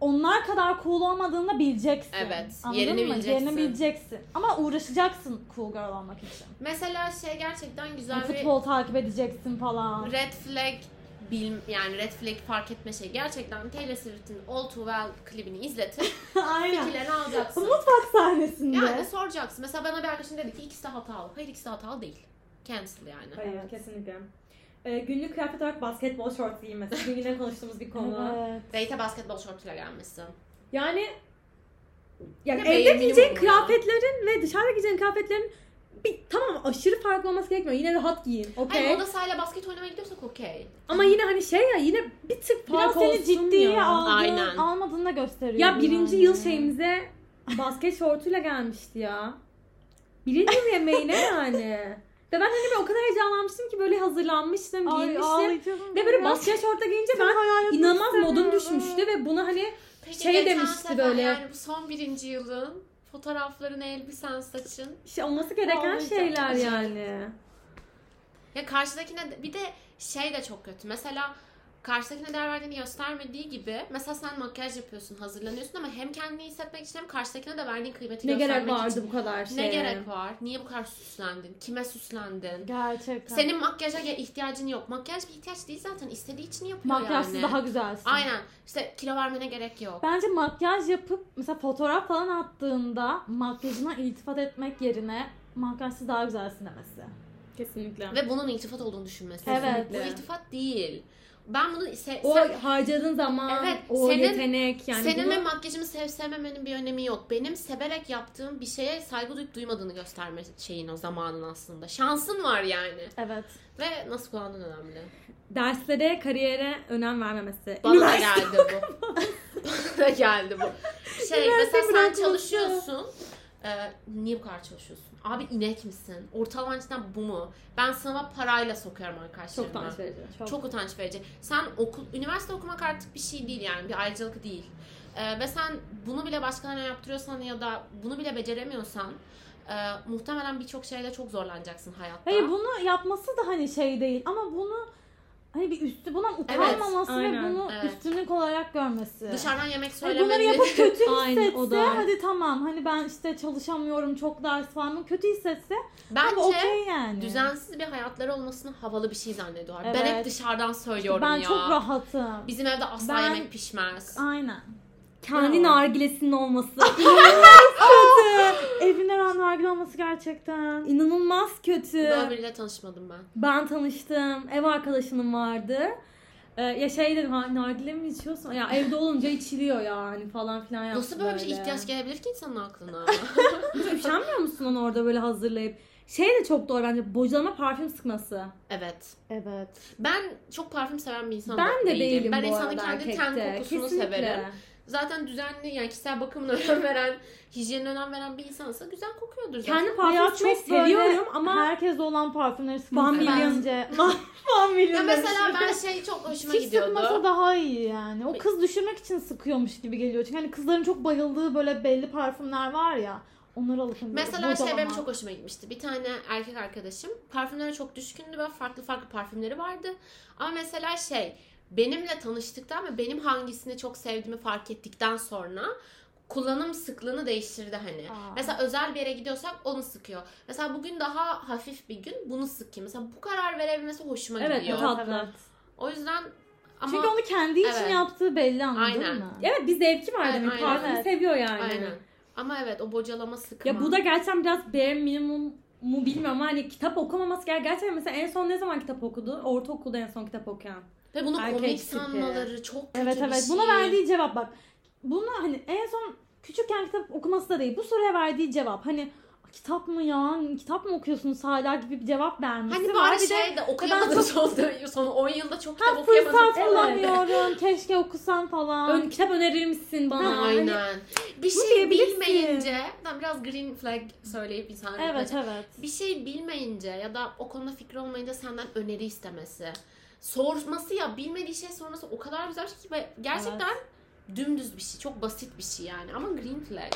onlar kadar cool olmadığını bileceksin. Evet, Anladın yerini mı? bileceksin. Yerini bileceksin. Ama uğraşacaksın cool girl olmak için. Mesela şey gerçekten güzel Yani bir futbol takip edeceksin falan. red flag bil, yani red flag fark etme şey. Gerçekten Taylor Swift'in All Too Well klibini izletip Aynen. fikirlerini alacaksın. Mutfak sahnesinde. Yani soracaksın. Mesela bana bir arkadaşım dedi ki ikisi de hatalı. Hayır ikisi de hatalı değil. Cancel yani. Hayır Evet. kesinlikle. E, günlük kıyafet olarak basketbol shorts giymesi. Bugün yine konuştuğumuz bir konu. Evet. Date'e basketbol şortuyla gelmesi. Yani yani evde giyeceğin kıyafetlerin ve dışarıda giyeceğin kıyafetlerin bir tamam aşırı farklı olması gerekmiyor. Yine rahat giyin. Okey. Hayır moda sahayla basket oynamaya gidiyorsak okey. Ama yine hani şey ya yine bir tık Biraz fark seni olsun ciddiye ya. aldığın, Aynen. almadığını da gösteriyor. Ya birinci yani. yıl şeyimize basket şortuyla gelmişti ya. Birinci yıl yemeğine yani. Ve ben hani böyle o kadar heyecanlanmıştım ki böyle hazırlanmıştım, Ay, giyinmiştim. ağlayacağım Ve böyle ya. basket şorta giyince ben inanılmaz modum istemiyorum. düşmüştü ve bunu hani Peki Şey geçen demişti sefer böyle. Yani bu son birinci yılın fotoğrafların, elbisen, saçın. şey olması gereken Ağlayacağım. şeyler yani. Ya karşıdakine bir de şey de çok kötü. Mesela karşıdakine değer verdiğini göstermediği gibi mesela sen makyaj yapıyorsun, hazırlanıyorsun ama hem kendini iyi hissetmek için hem karşıdakine de verdiğin kıymeti Ne göstermek gerek vardı için. bu kadar şey? Ne gerek var? Niye bu kadar süslendin? Kime süslendin? Gerçekten. Senin makyaja ihtiyacın yok. Makyaj bir ihtiyaç değil zaten. İstediği için yapıyor Makyajsız yani. daha güzelsin. Aynen. İşte kilo vermene gerek yok. Bence makyaj yapıp mesela fotoğraf falan attığında makyajına iltifat etmek yerine makyajsız daha güzelsin demesi. Kesinlikle. Ve bunun iltifat olduğunu düşünmesi. Evet. Bu iltifat değil. Ben bunu se- o sen- harcadığın zaman, Evet, o senin- yetenek yani senin bunu- ve makyajımı sev sevmemenin bir önemi yok. Benim severek yaptığım bir şeye saygı duyup duymadığını gösterme şeyin o zamanın aslında. Şansın var yani. Evet. Ve nasıl kullandığın önemli. derslere, kariyere önem vermemesi. Bana Üniversite- geldi bu. Bana geldi bu. Şey Üniversite mesela sen çalışıyorsun. Ee, niye bu kadar çalışıyorsun? Abi inek misin? Ortalama cidden bu mu? Ben sınava parayla sokuyorum arkadaşlarımı. Çok utanç verici. Çok. Çok utanç verici. Sen okul, üniversite okumak artık bir şey değil yani bir ayrıcalık değil. Ee, ve sen bunu bile başkalarına yaptırıyorsan ya da bunu bile beceremiyorsan e, muhtemelen birçok şeyle çok zorlanacaksın hayatta. Hayır bunu yapması da hani şey değil ama bunu hani bir üstü bundan utanmaması ve aynen, bunu evet. üstünlük olarak görmesi. Dışarıdan yemek Hani bunları yapıp kötü hissetse da. hadi tamam hani ben işte çalışamıyorum çok ders falan kötü hissetse Bence bu okey yani. düzensiz bir hayatları olmasını havalı bir şey zannediyorlar. Ben Evet. hep dışarıdan söylüyorum ben ya. çok rahatım. Bizim evde asla Ben- yemek pişmez. Aynen. Kendi nargilesinin olması. Evine nargile olması gerçekten. İnanılmaz kötü. Böyle biriyle tanışmadım ben. Ben tanıştım. Ev arkadaşım vardı. Ee, ya şey dedim ha nargile mi içiyorsun? Ya evde olunca içiliyor yani falan filan yaptı Nasıl böyle bir şey ihtiyaç gelebilir ki insanın aklına? Üşenmiyor musun onu orada böyle hazırlayıp? Şey de çok doğru bence bocalama parfüm sıkması. evet. Evet. Ben çok parfüm seven bir insan Ben de değilim. değilim Ben bu insanın arada kendi ten erkekte. kokusunu Kesinlikle. severim. Zaten düzenli yani kişisel bakımına önem veren, hijyenine önem veren bir insansa güzel kokuyordur zaten. Kendi parfüm çok seviyorum ama herkes olan parfümleri Million. bence. Van Ya mesela ben şey çok hoşuma Hiç gidiyordu. sıkmasa daha iyi yani. O kız düşürmek için sıkıyormuş gibi geliyor. Çünkü hani kızların çok bayıldığı böyle belli parfümler var ya. Onları alıp hani Mesela şey benim çok hoşuma gitmişti. Bir tane erkek arkadaşım parfümlere çok düşkündü ve farklı farklı parfümleri vardı. Ama mesela şey benimle tanıştıktan ve benim hangisini çok sevdiğimi fark ettikten sonra kullanım sıklığını değiştirdi hani. Aa. Mesela özel bir yere gidiyorsak onu sıkıyor. Mesela bugün daha hafif bir gün bunu sıkayım. Mesela bu karar verebilmesi hoşuma Evet, gidiyor. bu tatlı. Evet. O yüzden ama Çünkü onu kendi için Evet. yaptığı belli anladın Aynen. mı? Evet bir zevki var Evet, demek. aynen. Parfümü Evet. seviyor yani. aynen. Ama evet o bocalama sıkma. Ya bu da gerçekten biraz bare minimum mu bilmiyorum ama hani kitap okumaması. Gerçekten mesela en son ne zaman kitap okudu? Ortaokulda en son kitap okuyan. Ve bunu erkek komik tipi. sanmaları çok kötü Evet bir evet. şey. Buna verdiği cevap bak. Buna hani en son küçükken kitap okuması da değil. Bu soruya verdiği cevap hani kitap mı ya? Kitap mı okuyorsunuz hala gibi bir cevap vermesi Hani var. bari Bir de şey de okuyamadım son, son 10 yılda çok kitap ha, okuyamadım. fırsat bulamıyorum. Keşke okusam falan. Ön, kitap önerir misin bana? Ha, Hani Aynen. Bir bunu şey bilmeyince, ben biraz green flag söyleyip insan Evet evet. Bir şey bilmeyince ya da o konuda fikri olmayınca senden öneri istemesi. Sorması ya bilmediği şey sorması o kadar güzel bir şey ki ve gerçekten dümdüz bir şey. Çok basit bir şey yani ama green flag.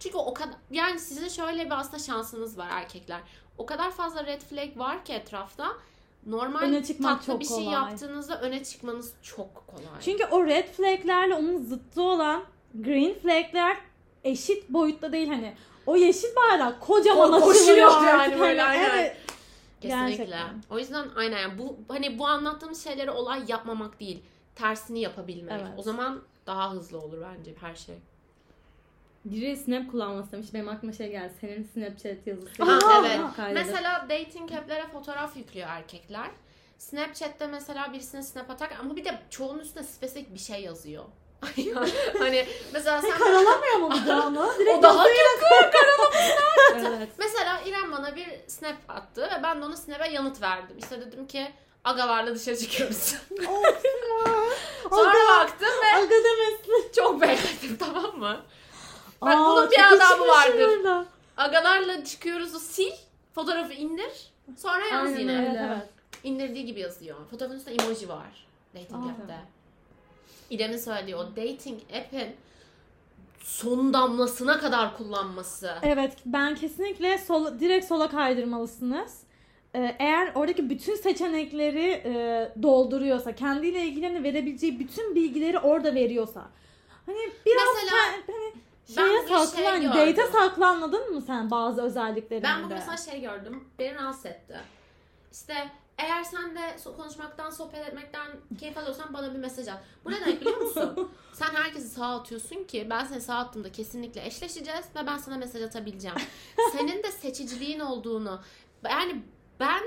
Çünkü o kadar yani sizin şöyle bir aslında şansınız var erkekler. O kadar fazla red flag var ki etrafta. Normal Öne tatlı bir şey kolay. yaptığınızda öne çıkmanız çok kolay. Çünkü o red flaglerle onun zıttı olan green flagler eşit boyutta değil hani. O yeşil bayrak kocaman O açılıyor koşuyor yani böyle, Hani. Evet. Kesinlikle. Gerçekten. O yüzden aynen yani bu hani bu anlattığımız şeyleri olay yapmamak değil. Tersini yapabilmek. Evet. O zaman daha hızlı olur bence her şey. Biri Snap kullanması demiş. Benim aklıma şey geldi. Senin Snapchat yazısı. Ha, evet. Kaydedip. Mesela dating app'lere fotoğraf yüklüyor erkekler. Snapchat'te mesela birisine snap atarken ama bir de çoğunun üstüne spesifik bir şey yazıyor. Hani mesela sen Karalamıyor mu daha onu? Direkt o daha evet. Mesela İrem bana bir snap attı ve ben de ona snap'e yanıt verdim. İşte dedim ki agalarla dışarı çıkıyoruz. Sonra baktım ve Aga demesin. çok beğendim tamam mı? Bak Aa, bunun bir adabı vardır. orada. Agalarla çıkıyoruz'u sil, fotoğrafı indir, sonra yaz Aynen yine. Evet evet. İndirdiği gibi yazıyor. Fotoğrafın üstünde emoji var. Dating app'te. İrem'in söylediği o dating app'in son damlasına kadar kullanması. Evet ben kesinlikle sol, direkt sola kaydırmalısınız. Ee, eğer oradaki bütün seçenekleri e, dolduruyorsa, kendiyle ilgili hani verebileceği bütün bilgileri orada veriyorsa. Hani biraz Mesela hani ben şeye bugün şey saklan, gördüm. date'e saklanmadın mı sen bazı özelliklerinde? Ben bugün mesela şey gördüm. Beni rahatsız etti. İşte eğer sen de konuşmaktan, sohbet etmekten keyif alıyorsan bana bir mesaj at. Bu ne demek biliyor musun? sen herkesi sağa atıyorsun ki ben seni sağa attığımda kesinlikle eşleşeceğiz ve ben sana mesaj atabileceğim. Senin de seçiciliğin olduğunu yani ben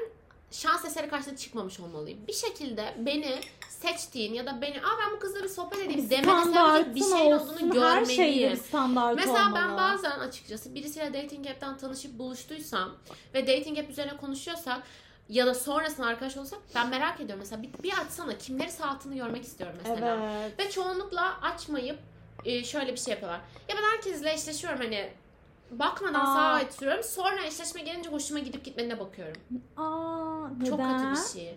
şans eseri karşısına çıkmamış olmalıyım. Bir şekilde beni seçtiğin ya da beni aa ben bu kızla bir sohbet edeyim demene sebep bir şeyin olduğunu Her şeyde görmeliyim. bir standart Mesela olmalı. ben bazen açıkçası birisiyle dating app'ten tanışıp buluştuysam ve dating app üzerine konuşuyorsak ya da sonrasında arkadaş olsak ben merak ediyorum mesela bir, bir açsana kimleri saatini görmek istiyorum mesela. Evet. Ve çoğunlukla açmayıp e, şöyle bir şey yapıyorlar. Ya ben herkesle eşleşiyorum hani bakmadan Aa. sağa açıyorum. Sonra eşleşme gelince hoşuma gidip gitmediğine bakıyorum. Aa, neden? Çok kötü bir şey.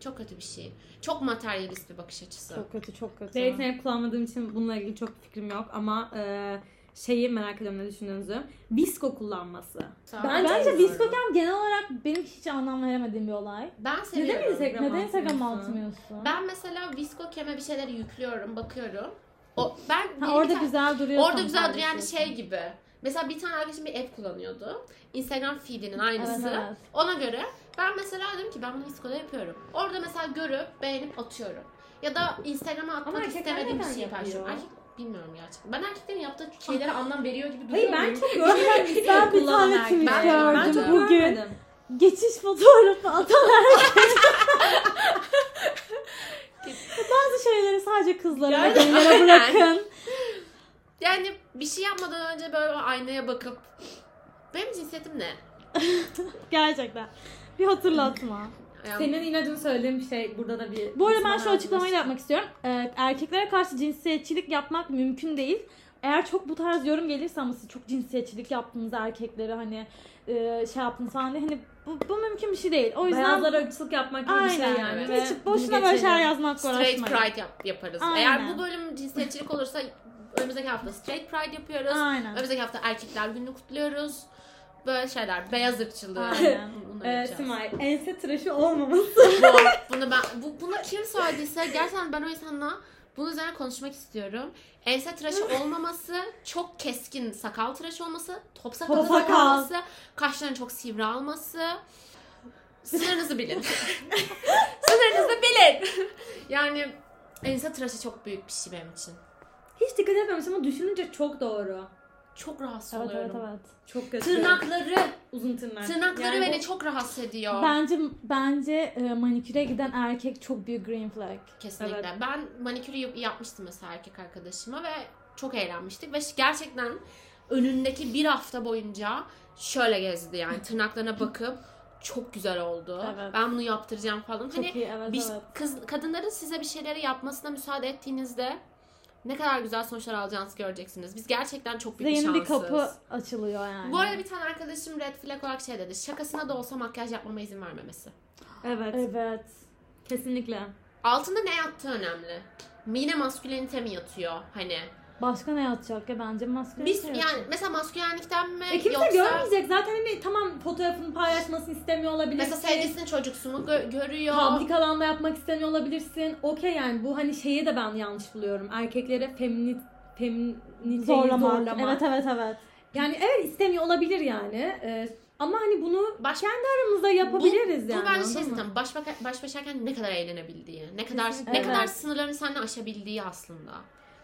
Çok kötü bir şey. Çok materyalist bir bakış açısı. Çok kötü çok kötü. Dating app kullanmadığım için bununla ilgili çok fikrim yok ama e, şeyi merak ediyorum ne düşündüğünüzü. Visko kullanması. Ben Bence seviyorum. Viskokem genel olarak benim hiç anlam veremediğim bir olay. Ben seviyorum. Neden Instagram Neden Instagram atmıyorsun? Ben mesela Visco keme bir şeyleri yüklüyorum, bakıyorum. O ben Ha, orada tane- güzel duruyor. Orada güzel duruyor yani şey gibi. Mesela bir tane arkadaşım bir app kullanıyordu. Instagram feedinin aynısı. Evet, evet. Ona göre ben mesela dedim ki ben bunu Visco'da yapıyorum. Orada mesela görüp beğenip atıyorum. Ya da Instagram'a atmak istemediğim bir şey paylaşıyorum. yapıyor? Erkek bilmiyorum gerçekten. Ben erkeklerin yaptığı şeylere anlam veriyor gibi Hayır duruyor ben muyum? çok görmedim. Visko Ben bir tane tweet erkekleri. gördüm Ben çok bugün. görmedim. Geçiş fotoğrafı atan herkes. Bazı şeyleri sadece kızlara ve bırakın. Yani bir şey yapmadan önce böyle aynaya bakıp benim cinsiyetim ne? Gerçekten. Bir hatırlatma. Yani Senin inadını söylediğim şey burada da bir... Bu arada ben şu açıklamayı da yapmak istiyorum. Ee, erkeklere karşı cinsiyetçilik yapmak mümkün değil. Eğer çok bu tarz yorum gelirse ama siz çok cinsiyetçilik yaptınız erkekleri hani e, şey yaptınız falan diye hani bu, bu mümkün bir şey değil. O yüzden Beyazlara ırkçılık yapmak gibi bir şey yani. Ve hiç boşuna böyle şeyler straight uğraşmayın. pride yap- yaparız. Aynen. Eğer bu bölüm cinsiyetçilik olursa önümüzdeki hafta straight pride yapıyoruz. Aynen. Önümüzdeki hafta erkekler gününü kutluyoruz. Böyle şeyler. Beyaz ırkçılığı. Aynen. Ee. Simay, ense tıraşı olmaması. Bu, bunu ben bu, bunu kim söylediyse gerçekten ben o insanla bunun üzerine konuşmak istiyorum. Ense tıraşı olmaması, çok keskin sakal tıraşı olması, top sakalı Top sakal. olması, kaşların çok sivri alması. Sınırınızı bilin. Sınırınızı bilin. yani ense tıraşı çok büyük bir şey benim için. Hiç dikkat etmemiştim ama düşününce çok doğru. Çok rahatsız Evet evet oluyorum. evet. Çok kötü. Tırnakları, Uzun tırnak. tırnakları Yani beni bu- çok rahatsız ediyor. Bence bence e, maniküre giden erkek çok büyük green flag. Kesinlikle. Evet. Ben manikürü yap- yapmıştım mesela erkek arkadaşıma ve çok eğlenmiştik ve gerçekten önündeki bir hafta boyunca şöyle gezdi yani tırnaklarına bakıp çok güzel oldu. Evet. Ben bunu yaptıracağım falan. Çok hani iyi evet bir, evet. kız kadınların size bir şeyleri yapmasına müsaade ettiğinizde ne kadar güzel sonuçlar alacağınızı göreceksiniz. Biz gerçekten çok Size büyük bir yeni bir şanssız. kapı açılıyor yani. Bu arada bir tane arkadaşım red flag olarak şey dedi. Şakasına da olsa makyaj yapmama izin vermemesi. Evet. Evet. Kesinlikle. Altında ne yattığı önemli. Yine maskülenite mi yatıyor hani? Başka ne yatacak ya bence maske. Biz yani mesela maskülenlikten mi E kimse yoksa görmeyecek. Zaten hani tamam fotoğrafını paylaşmasını istemiyor olabilirsin. mesela sevgilisinin çocuksu mu gö- görüyor? Public alanda yapmak istemiyor olabilirsin. Okey yani bu hani şeyi de ben yanlış buluyorum. Erkeklere feminit feminiteyi zorlamak. zorlamak. Evet evet evet. Yani evet istemiyor olabilir yani. Ee, ama hani bunu Baş, aramızda yapabiliriz bu, yani. Bu bence şey zaten baş, baş başarken ne kadar eğlenebildiği, ne kadar Kesinlikle. ne Evet. kadar sınırlarını seninle aşabildiği aslında.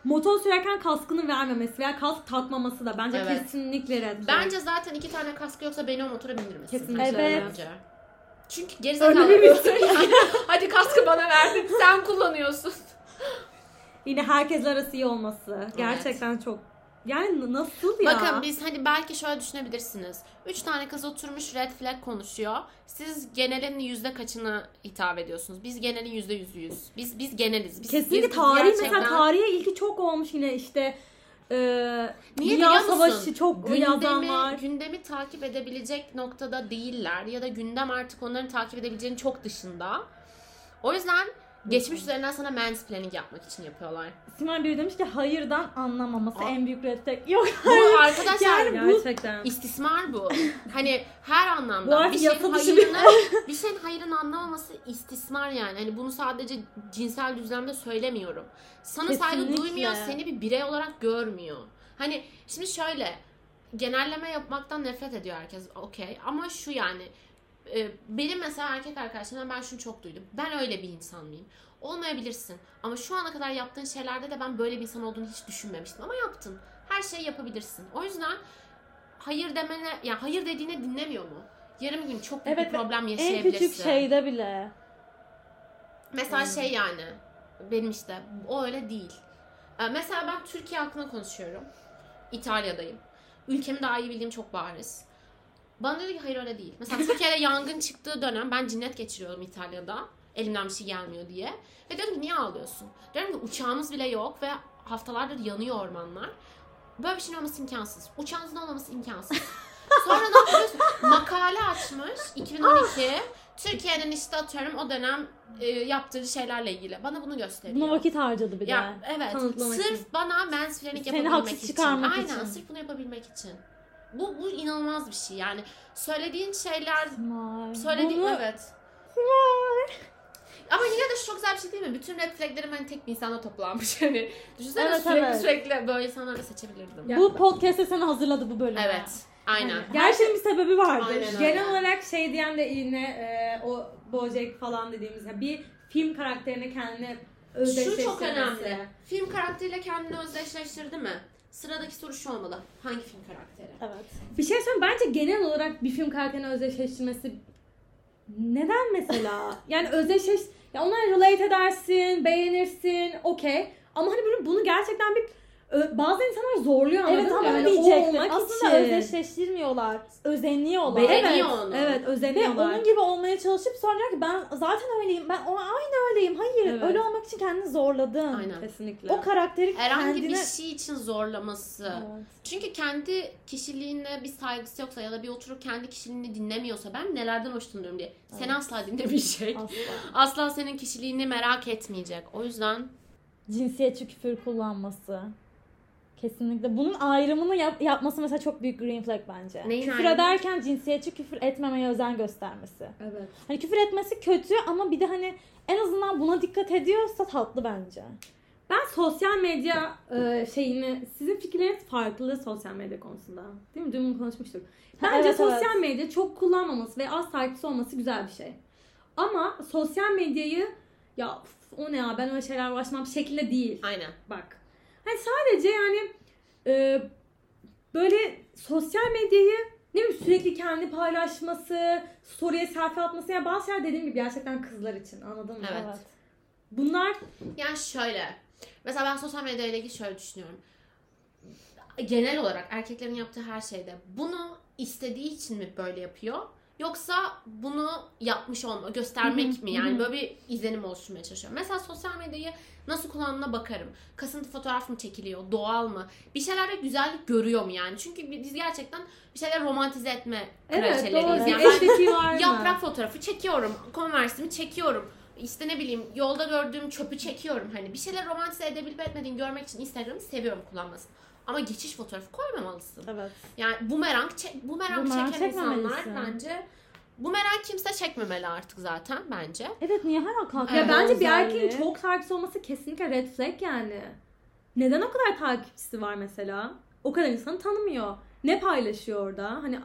Motor sürerken kaskını vermemesi veya kask takmaması da bence Evet. kesinlikle red flag. Bence zaten iki tane kaskı yoksa beni o motora bindirmesin. Kesinlikle Evet. Bence. Çünkü gerizekalı. Öyle bir Hadi kaskı bana verdin. Sen kullanıyorsun. Yine herkesle arası iyi olması. Gerçekten çok. Yani nasıl ya? Bakın biz hani belki şöyle düşünebilirsiniz. Üç tane kız oturmuş red flag konuşuyor. Siz genelin yüzde kaçını hitap ediyorsunuz? Biz genelin yüzde yüzüyüz. Biz biz geneliz. Biz, Kesinlikle biz- tarih gerçekten- mesela tarihe ilgi çok olmuş yine işte e, Niye Dünya? Savaşı çok gündemi, var. gündemi takip edebilecek noktada değiller ya da gündem artık onların takip edebileceğinin çok dışında. O yüzden geçmiş üzerinden sana mansplaining yapmak için yapıyorlar. Simay biri demiş ki hayırdan anlamaması Aa. en büyük red flag. Yok. Bu arkadaşlar Yani bu- Gerçekten. istismar bu. Hani her Bu anlamda artık bir şeyin hayırını bir şeyin hayırını anlamaması istismar yani. Hani bunu sadece cinsel düzlemde söylemiyorum. Sana saygı Kesinlikle. duymuyor, seni bir birey olarak görmüyor. Hani şimdi şöyle genelleme yapmaktan nefret ediyor herkes. Okey. Ama şu yani e, benim mesela erkek arkadaşlarımdan ben şunu çok duydum. Ben öyle bir insan mıyım? Olmayabilirsin. Ama şu ana kadar yaptığın şeylerde de ben böyle bir insan olduğunu hiç düşünmemiştim. Ama yaptın. Her şeyi yapabilirsin. O yüzden hayır demene, yani hayır dediğine dinlemiyor mu? Yarın bir gün çok büyük Evet, bir problem En yaşayabilirsin. küçük şeyde bile. Mesela şey yani benim işte o öyle değil. Ee, Mesela ben Türkiye hakkında konuşuyorum. İtalya'dayım. Ülkemi daha iyi bildiğim çok bariz. Bana dedi ki hayır öyle değil. Mesela Türkiye'de yangın çıktığı dönem ben cinnet geçiriyordum İtalya'da. Elimden bir şey gelmiyor diye. Ve diyorum ki niye ağlıyorsun? Diyorum ki uçağımız bile yok ve haftalardır yanıyor ormanlar. Böyle bir şeyin olması imkansız. Uçağınızın olmaması imkansız. Sonra ne yapıyorsun? Makale açmış 2012. Türkiye'nin işte atıyorum o dönem e, yaptığı şeylerle ilgili. Bana bunu gösteriyor. Buna vakit harcadı bir de. ya evet. Kanıtlamak Sırf için. bana Seni yapabilmek haksız için. çıkarmak Aynen için. sırf bunu yapabilmek için. Bu, bu inanılmaz bir şey. Yani söylediğin şeyler Vay. söylediğin Bunu- evet. Ama yine de şu çok güzel bir şey değil mi? Bütün red flaglerim hani tek bir insanda toplanmış. Hani düşünsene Evet, sürekli evet. sürekli böyle insanları seçebilirdim. Ya- Bu podcast'te seni hazırladı bu bölüme. Evet. Aynen. Her şeyin bir sebebi vardır. Aynen. Genel olarak şey diyen de yine e, o Bojack falan dediğimiz yani bir film karakterine kendine Şu özdeşleştirmesi. çok önemli. Film karakteriyle kendini özdeşleştirdi mi? Sıradaki soru şu olmalı. Hangi film karakteri? Evet. Bir şey söyleyeyim bence genel olarak bir film karakterini özdeşleştirmesi neden mesela? yani özdeşleş ya ona relate edersin, beğenirsin, okey. Ama hani böyle bunu gerçekten bir bazı insanlar zorluyor anladın Evet mı? ama Yani diyecektim. olmak Aslında için. özdeşleştirmiyorlar. Özeniyorlar. Be- Evet, Beğeniyor onu. evet Ve özeniyorlar. onun gibi olmaya çalışıp sonra diyor ki ben zaten öyleyim. Ben o aynı öyleyim. Hayır, Evet. öyle olmak için kendini zorladın. Aynen. Kesinlikle. O karakteri Herhangi kendine... bir şey için zorlaması. Evet. Çünkü kendi kişiliğine bir saygısı yoksa ya da bir oturup kendi kişiliğini dinlemiyorsa ben nelerden hoşlanıyorum diye. Seni Evet. asla dinlemeyecek. Asla. Asla senin kişiliğini merak etmeyecek. O yüzden Cinsiyetçi küfür kullanması. Kesinlikle. Bunun ayrımını yap- yapması mesela çok büyük green flag bence. Neyin küfür ayrımı? ederken cinsiyetçi küfür etmemeye özen göstermesi. Evet. Hani küfür etmesi kötü ama bir de hani en azından buna dikkat ediyorsa tatlı bence. Ben sosyal medya e, şeyini, sizin fikirleriniz farklı sosyal medya konusunda. Değil mi? Dün bunu konuşmuştuk. Bence evet, sosyal evet. medya çok kullanmaması ve az takipçisi olması güzel bir şey. Ama sosyal medyayı ya "Üf, o ne ya ben öyle şeyler uğraşmam şeklinde değil. aynen. Bak. Hani sadece yani e, böyle sosyal medyayı ne bileyim sürekli kendi paylaşması, story'e selfie atması ya bazı şeyler dediğim gibi gerçekten kızlar için anladın mı? Evet. Bunlar Yani şöyle. Mesela ben sosyal medya ile ilgili şöyle düşünüyorum. Genel olarak erkeklerin yaptığı her şeyde bunu istediği için mi böyle yapıyor? Yoksa bunu yapmış olma, göstermek mi? Yani böyle bir izlenim oluşturmaya çalışıyor. Mesela sosyal medyayı nasıl kullandığına bakarım. Kasıntı fotoğraf mı çekiliyor? Doğal mı? Bir şeylerde güzellik görüyor mu yani? Çünkü biz gerçekten bir şeyler romantize etme evet kraliçeleriyiz. doğru. Yani var mı? Yaprak fotoğrafı çekiyorum. Converse'imi çekiyorum. İşte ne bileyim yolda gördüğüm çöpü çekiyorum. Hani bir şeyler romantize edebilip etmediğini görmek için Instagram'ı seviyorum kullanmasını. Ama geçiş fotoğrafı koymamalısın. Evet. Yani bumerang, çek, bumerang, Bumerang çeken insanlar çekmemelisin. Bence bumerang kimse çekmemeli artık zaten bence. Evet niye hala kalkıyor? Ya bence bir erkeğin çok takipçisi olması kesinlikle red flag yani. Neden o kadar takipçisi var mesela? O kadar insanı tanımıyor. Ne paylaşıyor orada? Hani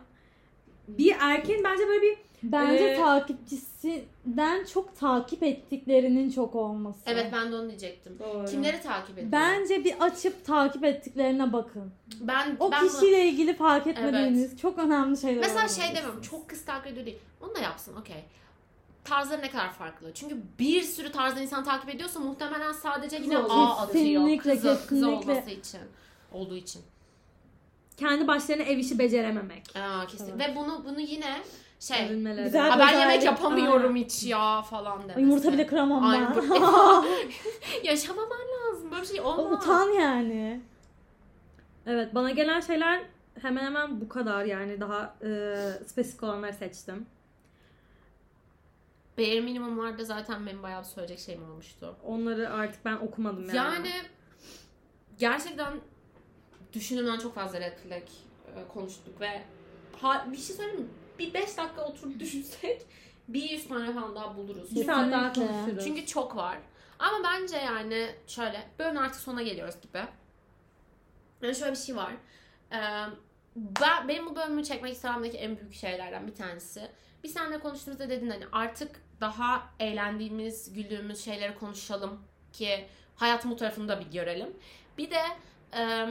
bir erkeğin bence böyle bir Bence Ee, takipçisinden çok takip ettiklerinin çok olması. Evet ben de onu diyecektim. Kimleri takip ediyor? Bence bir açıp takip ettiklerine bakın. ben O ben bunu- kişiyle ilgili fark etmediğiniz çok önemli şeyler Mesela şey demiyorum çok kız takip ediyor değil. Onu da yapsın okey. Tarzları ne kadar farklı. Çünkü bir sürü tarzda insan takip ediyorsa muhtemelen sadece yine Kız A atıyor. Kesinlikle, Kızı, kızı kesinlikle. olması için. Olduğu için. kendi başlarına ev işi becerememek. Aa, kesin. Evet. Ve bunu bunu yine şey Övünmeleri. Güzel "Ha, ben yemek yapamıyorum hiç ya falan demesi. Yumurta bile kıramam Ay, ben. bu- Yaşamaman lazım. Böyle bir şey olmaz. Utan yani. Evet bana gelen şeyler hemen hemen bu kadar yani daha e, spesifik olanları seçtim. Bare minimumlarda zaten benim bayağı söyleyecek şeyim olmuştu. Onları artık ben okumadım yani. Yani gerçekten düşündüğümden çok fazla red flag e, konuştuk ve ha, bir şey söyleyeyim mi? Bir 5 dakika oturup düşünsek bir 100 tane falan daha buluruz. bir saat daha Kesinlikle. konuşuruz. Çünkü çok var. Ama bence yani şöyle bölümün artık sonuna geliyoruz gibi. Yani şöyle bir şey var. Ee, ben, benim bu bölümü çekmek istememdeki en büyük şeylerden bir tanesi. Biz seninle konuştuğumuzda dedin hani artık daha eğlendiğimiz, güldüğümüz şeyleri konuşalım ki hayatın bu tarafını da bir görelim. Bir de e,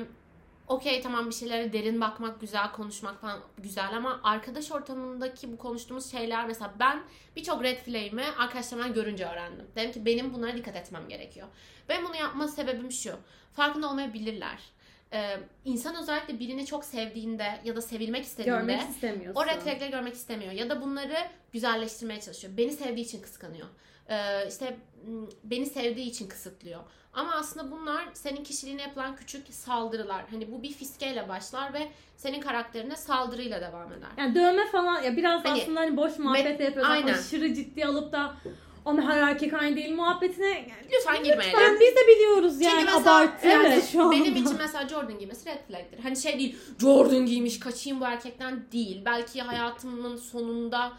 okey tamam bir şeylere derin bakmak, güzel konuşmak falan güzel ama arkadaş ortamındaki bu konuştuğumuz şeyler mesela ben birçok red flag'imi arkadaşlarımdan görünce öğrendim. Dedim ki benim bunlara dikkat etmem gerekiyor. Ben bunu yapma sebebim şu. Farkında olmayabilirler. Ee, insan özellikle birini çok sevdiğinde ya da sevilmek istediğinde görmek o red flag'leri görmek istemiyor. Ya da bunları güzelleştirmeye çalışıyor. Beni sevdiği için kıskanıyor. E, işte beni sevdiği için kısıtlıyor. Ama aslında bunlar senin kişiliğine yapılan küçük saldırılar. Hani bu bir fiskeyle başlar ve senin karakterine saldırıyla devam eder. Yani dövme falan ya biraz Hani- aslında hani boş muhabbet de yapıyorlar. Aynen. Aşırı ciddi alıp da ama her erkek aynı değil muhabbetine Lütfen girmeyelim. Ben biz de biliyoruz yani Çünkü mesela abartı evet, şu anda. benim için mesela Jordan giymesi red flag'tir. Hani şey değil Jordan giymiş kaçayım bu erkekten değil. Belki hayatımın sonunda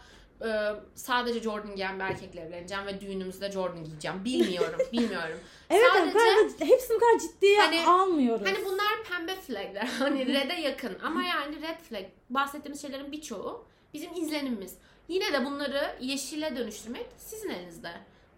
e, sadece Jordan giyen bir erkekle evleneceğim ve düğünümüzde Jordan giyeceğim. Bilmiyorum, bilmiyorum. Evet Sadece- kadar da, hepsini bu kadar ciddiye Hani- almıyoruz. Hani bunlar pembe flagler. Hani red'e yakın ama yani red flag bahsettiğimiz şeylerin birçoğu bizim izlenimimiz. Yine de bunları yeşile dönüştürmek sizin elinizde.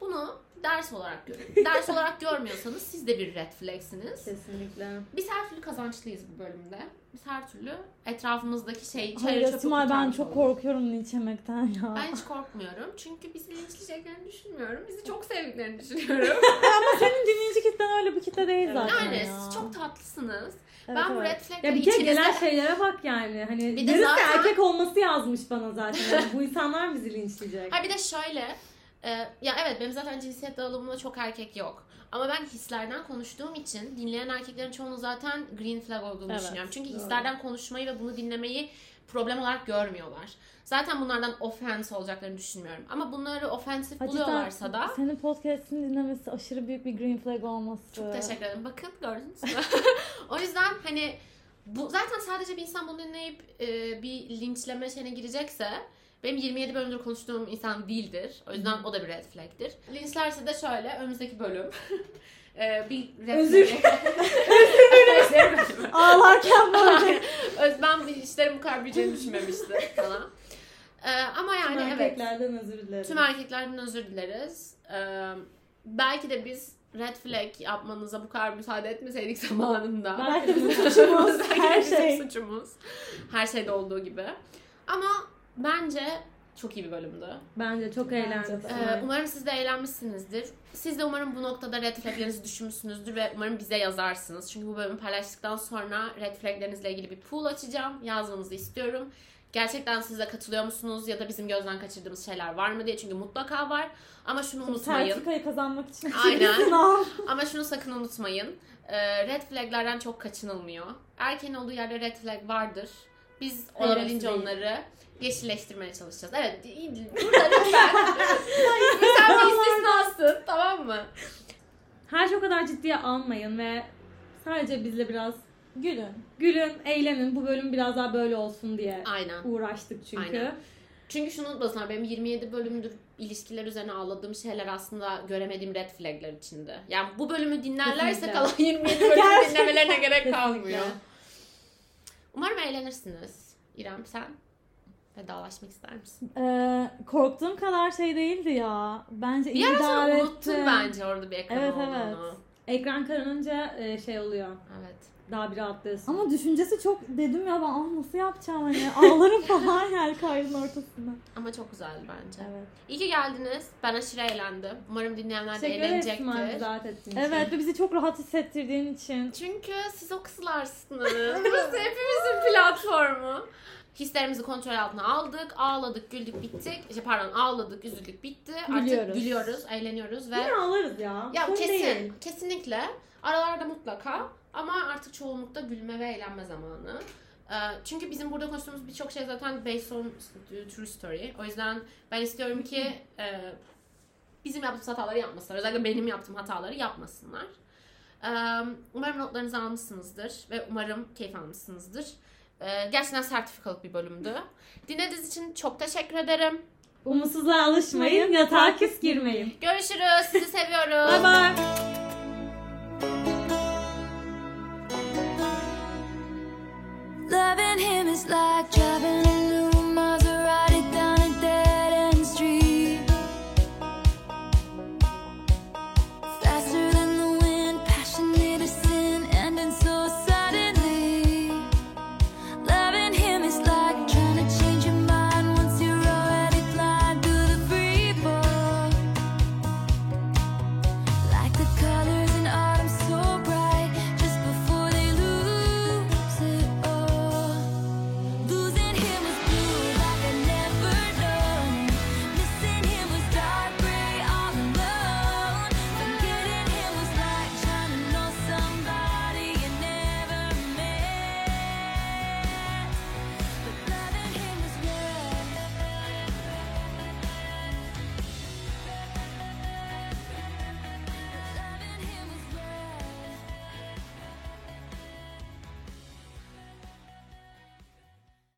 Bunu ders olarak görün. Ders olarak görmüyorsanız siz de bir red flagsiniz. kesinlikle. Biz her türlü kazançlıyız bu bölümde. Biz her türlü etrafımızdaki şey, Hayır çevre çöpü Simay ben çok olduk. korkuyorum linç yemekten ya. Ben hiç korkmuyorum. Çünkü bizi linçleyeceklerini düşünmüyorum. Bizi çok sevdiklerini düşünüyorum. Ama senin dinleyici kitlen öyle bir kitle değil Evet. zaten yani ya. siz çok tatlısınız. Evet, ben bu evet. red flagleri Ya bir kere içinizde... gelen şeylere bak yani. Hani Bir de zaten- erkek olması yazmış bana zaten. Yani bu insanlar bizi linçleyecek. Ha bir de şöyle. E, ya evet benim zaten cinsiyet dağılımında çok erkek yok. Ama ben hislerden konuştuğum için dinleyen erkeklerin çoğunu zaten green flag olduğunu Evet, düşünüyorum. Çünkü doğru. hislerden konuşmayı ve bunu dinlemeyi problem olarak görmüyorlar. Zaten bunlardan offense olacaklarını düşünmüyorum. Ama bunları offensive Ha, buluyorlarsa da Senin podcast'ini dinlemesi aşırı büyük bir green flag olması. çok teşekkür ederim. Bakın gördünüz mü? o yüzden hani bu zaten sadece bir insan bunu dinleyip e, bir linçleme şeyine girecekse benim 27 bölümdür konuştuğum insan değildir. O yüzden o da bir red flag'tir. Linçlerse de şöyle önümüzdeki bölüm e, bir red Özür. Özür. Ağlarken böyle. Ben bu işlerin bu kadar büyüyeceğini düşünmemiştim sana. E, ama yani Tüm evet. erkeklerden özür dilerim. Tüm erkeklerden özür dileriz. Ee, belki de biz red flag yapmanıza bu kadar müsaade etmeseydik zamanında. Belki de bizim suçumuz. Her şey. suçumuz. Her şeyde olduğu gibi. Ama bence çok iyi bir bölümdü. Bence çok de. Ee, umarım siz de eğlenmişsinizdir. Siz de umarım bu noktada red flaglerinizi düşünmüşsünüzdür ve umarım bize yazarsınız. Çünkü bu bölümü paylaştıktan sonra red flaglerinizle ilgili bir pool açacağım. Yazmanızı istiyorum. Gerçekten siz de katılıyor musunuz ya da bizim gözden kaçırdığımız şeyler var mı diye. Çünkü mutlaka var. Ama şunu unutmayın. Sertifikayı kazanmak için Aynen. Ama şunu sakın unutmayın. Ee, red flaglerden çok kaçınılmıyor. Erkeğin olduğu yerde red flag vardır. Biz hepsi onları yeşilleştirmeye çalışacağız. Evet, iyi- burada lütfen. Sen bir istisnasın, tamam mı? Her şey o kadar ciddiye almayın ve sadece bizle biraz Gülün. gülün, eğlenin. Bu bölüm biraz daha böyle olsun diye Aynen. uğraştık çünkü. Aynen. Çünkü şunu unutmasınlar, benim 27 bölümdür ilişkiler üzerine ağladığım şeyler aslında göremediğim red flagler içinde. Yani bu bölümü dinlerlerse Kesinlikle. kalan 27 bölümü dinlemelerine gerek Kesinlikle. kalmıyor. Umarım eğlenirsiniz. İrem sen vedalaşmak ister misin? Ee, korktuğum kadar şey değildi ya. Bence Bir iyi idare unuttun bence orada bir ekran Evet, olduğunu. evet. Ekran karanınca e, şey oluyor. Evet. Daha bir rahatlıyorsun. Ama düşüncesi çok dedim ya ben ah nasıl yapacağım hani ağlarım falan yani kaydın ortasında. Ama çok güzeldi bence. Evet. İyi ki geldiniz. Ben aşırı eğlendim. Umarım dinleyenler de Teşekkür eğlenecektir. bizi davet ettiğin için. Evet ve bizi çok rahat hissettirdiğin için. Çünkü siz o kızlarsınız. Burası hepimizin platformu. Hislerimizi kontrol altına aldık. Ağladık, güldük, bittik. İşte pardon ağladık, üzüldük, bitti. Artık Gülüyoruz. gülüyoruz, eğleniyoruz ve... Yine ağlarız ya. Ya Sorun kesin, değil. kesinlikle. Aralarda mutlaka ama artık çoğunlukta gülme ve eğlenme zamanı. Ee, Çünkü bizim burada konuştuğumuz birçok şey zaten based on true story. O yüzden ben istiyorum ki e, bizim yaptığımız hataları yapmasınlar. Özellikle benim yaptığım hataları yapmasınlar. Ee, Umarım notlarınızı almışsınızdır ve umarım keyif almışsınızdır. Ee, gerçekten sertifikalık bir bölümdü. Dinlediğiniz için çok teşekkür ederim. Umutsuzluğa alışmayın, yatağa küs girmeyin. Görüşürüz. Sizi seviyoruz. Bye bye. Loving him is like driving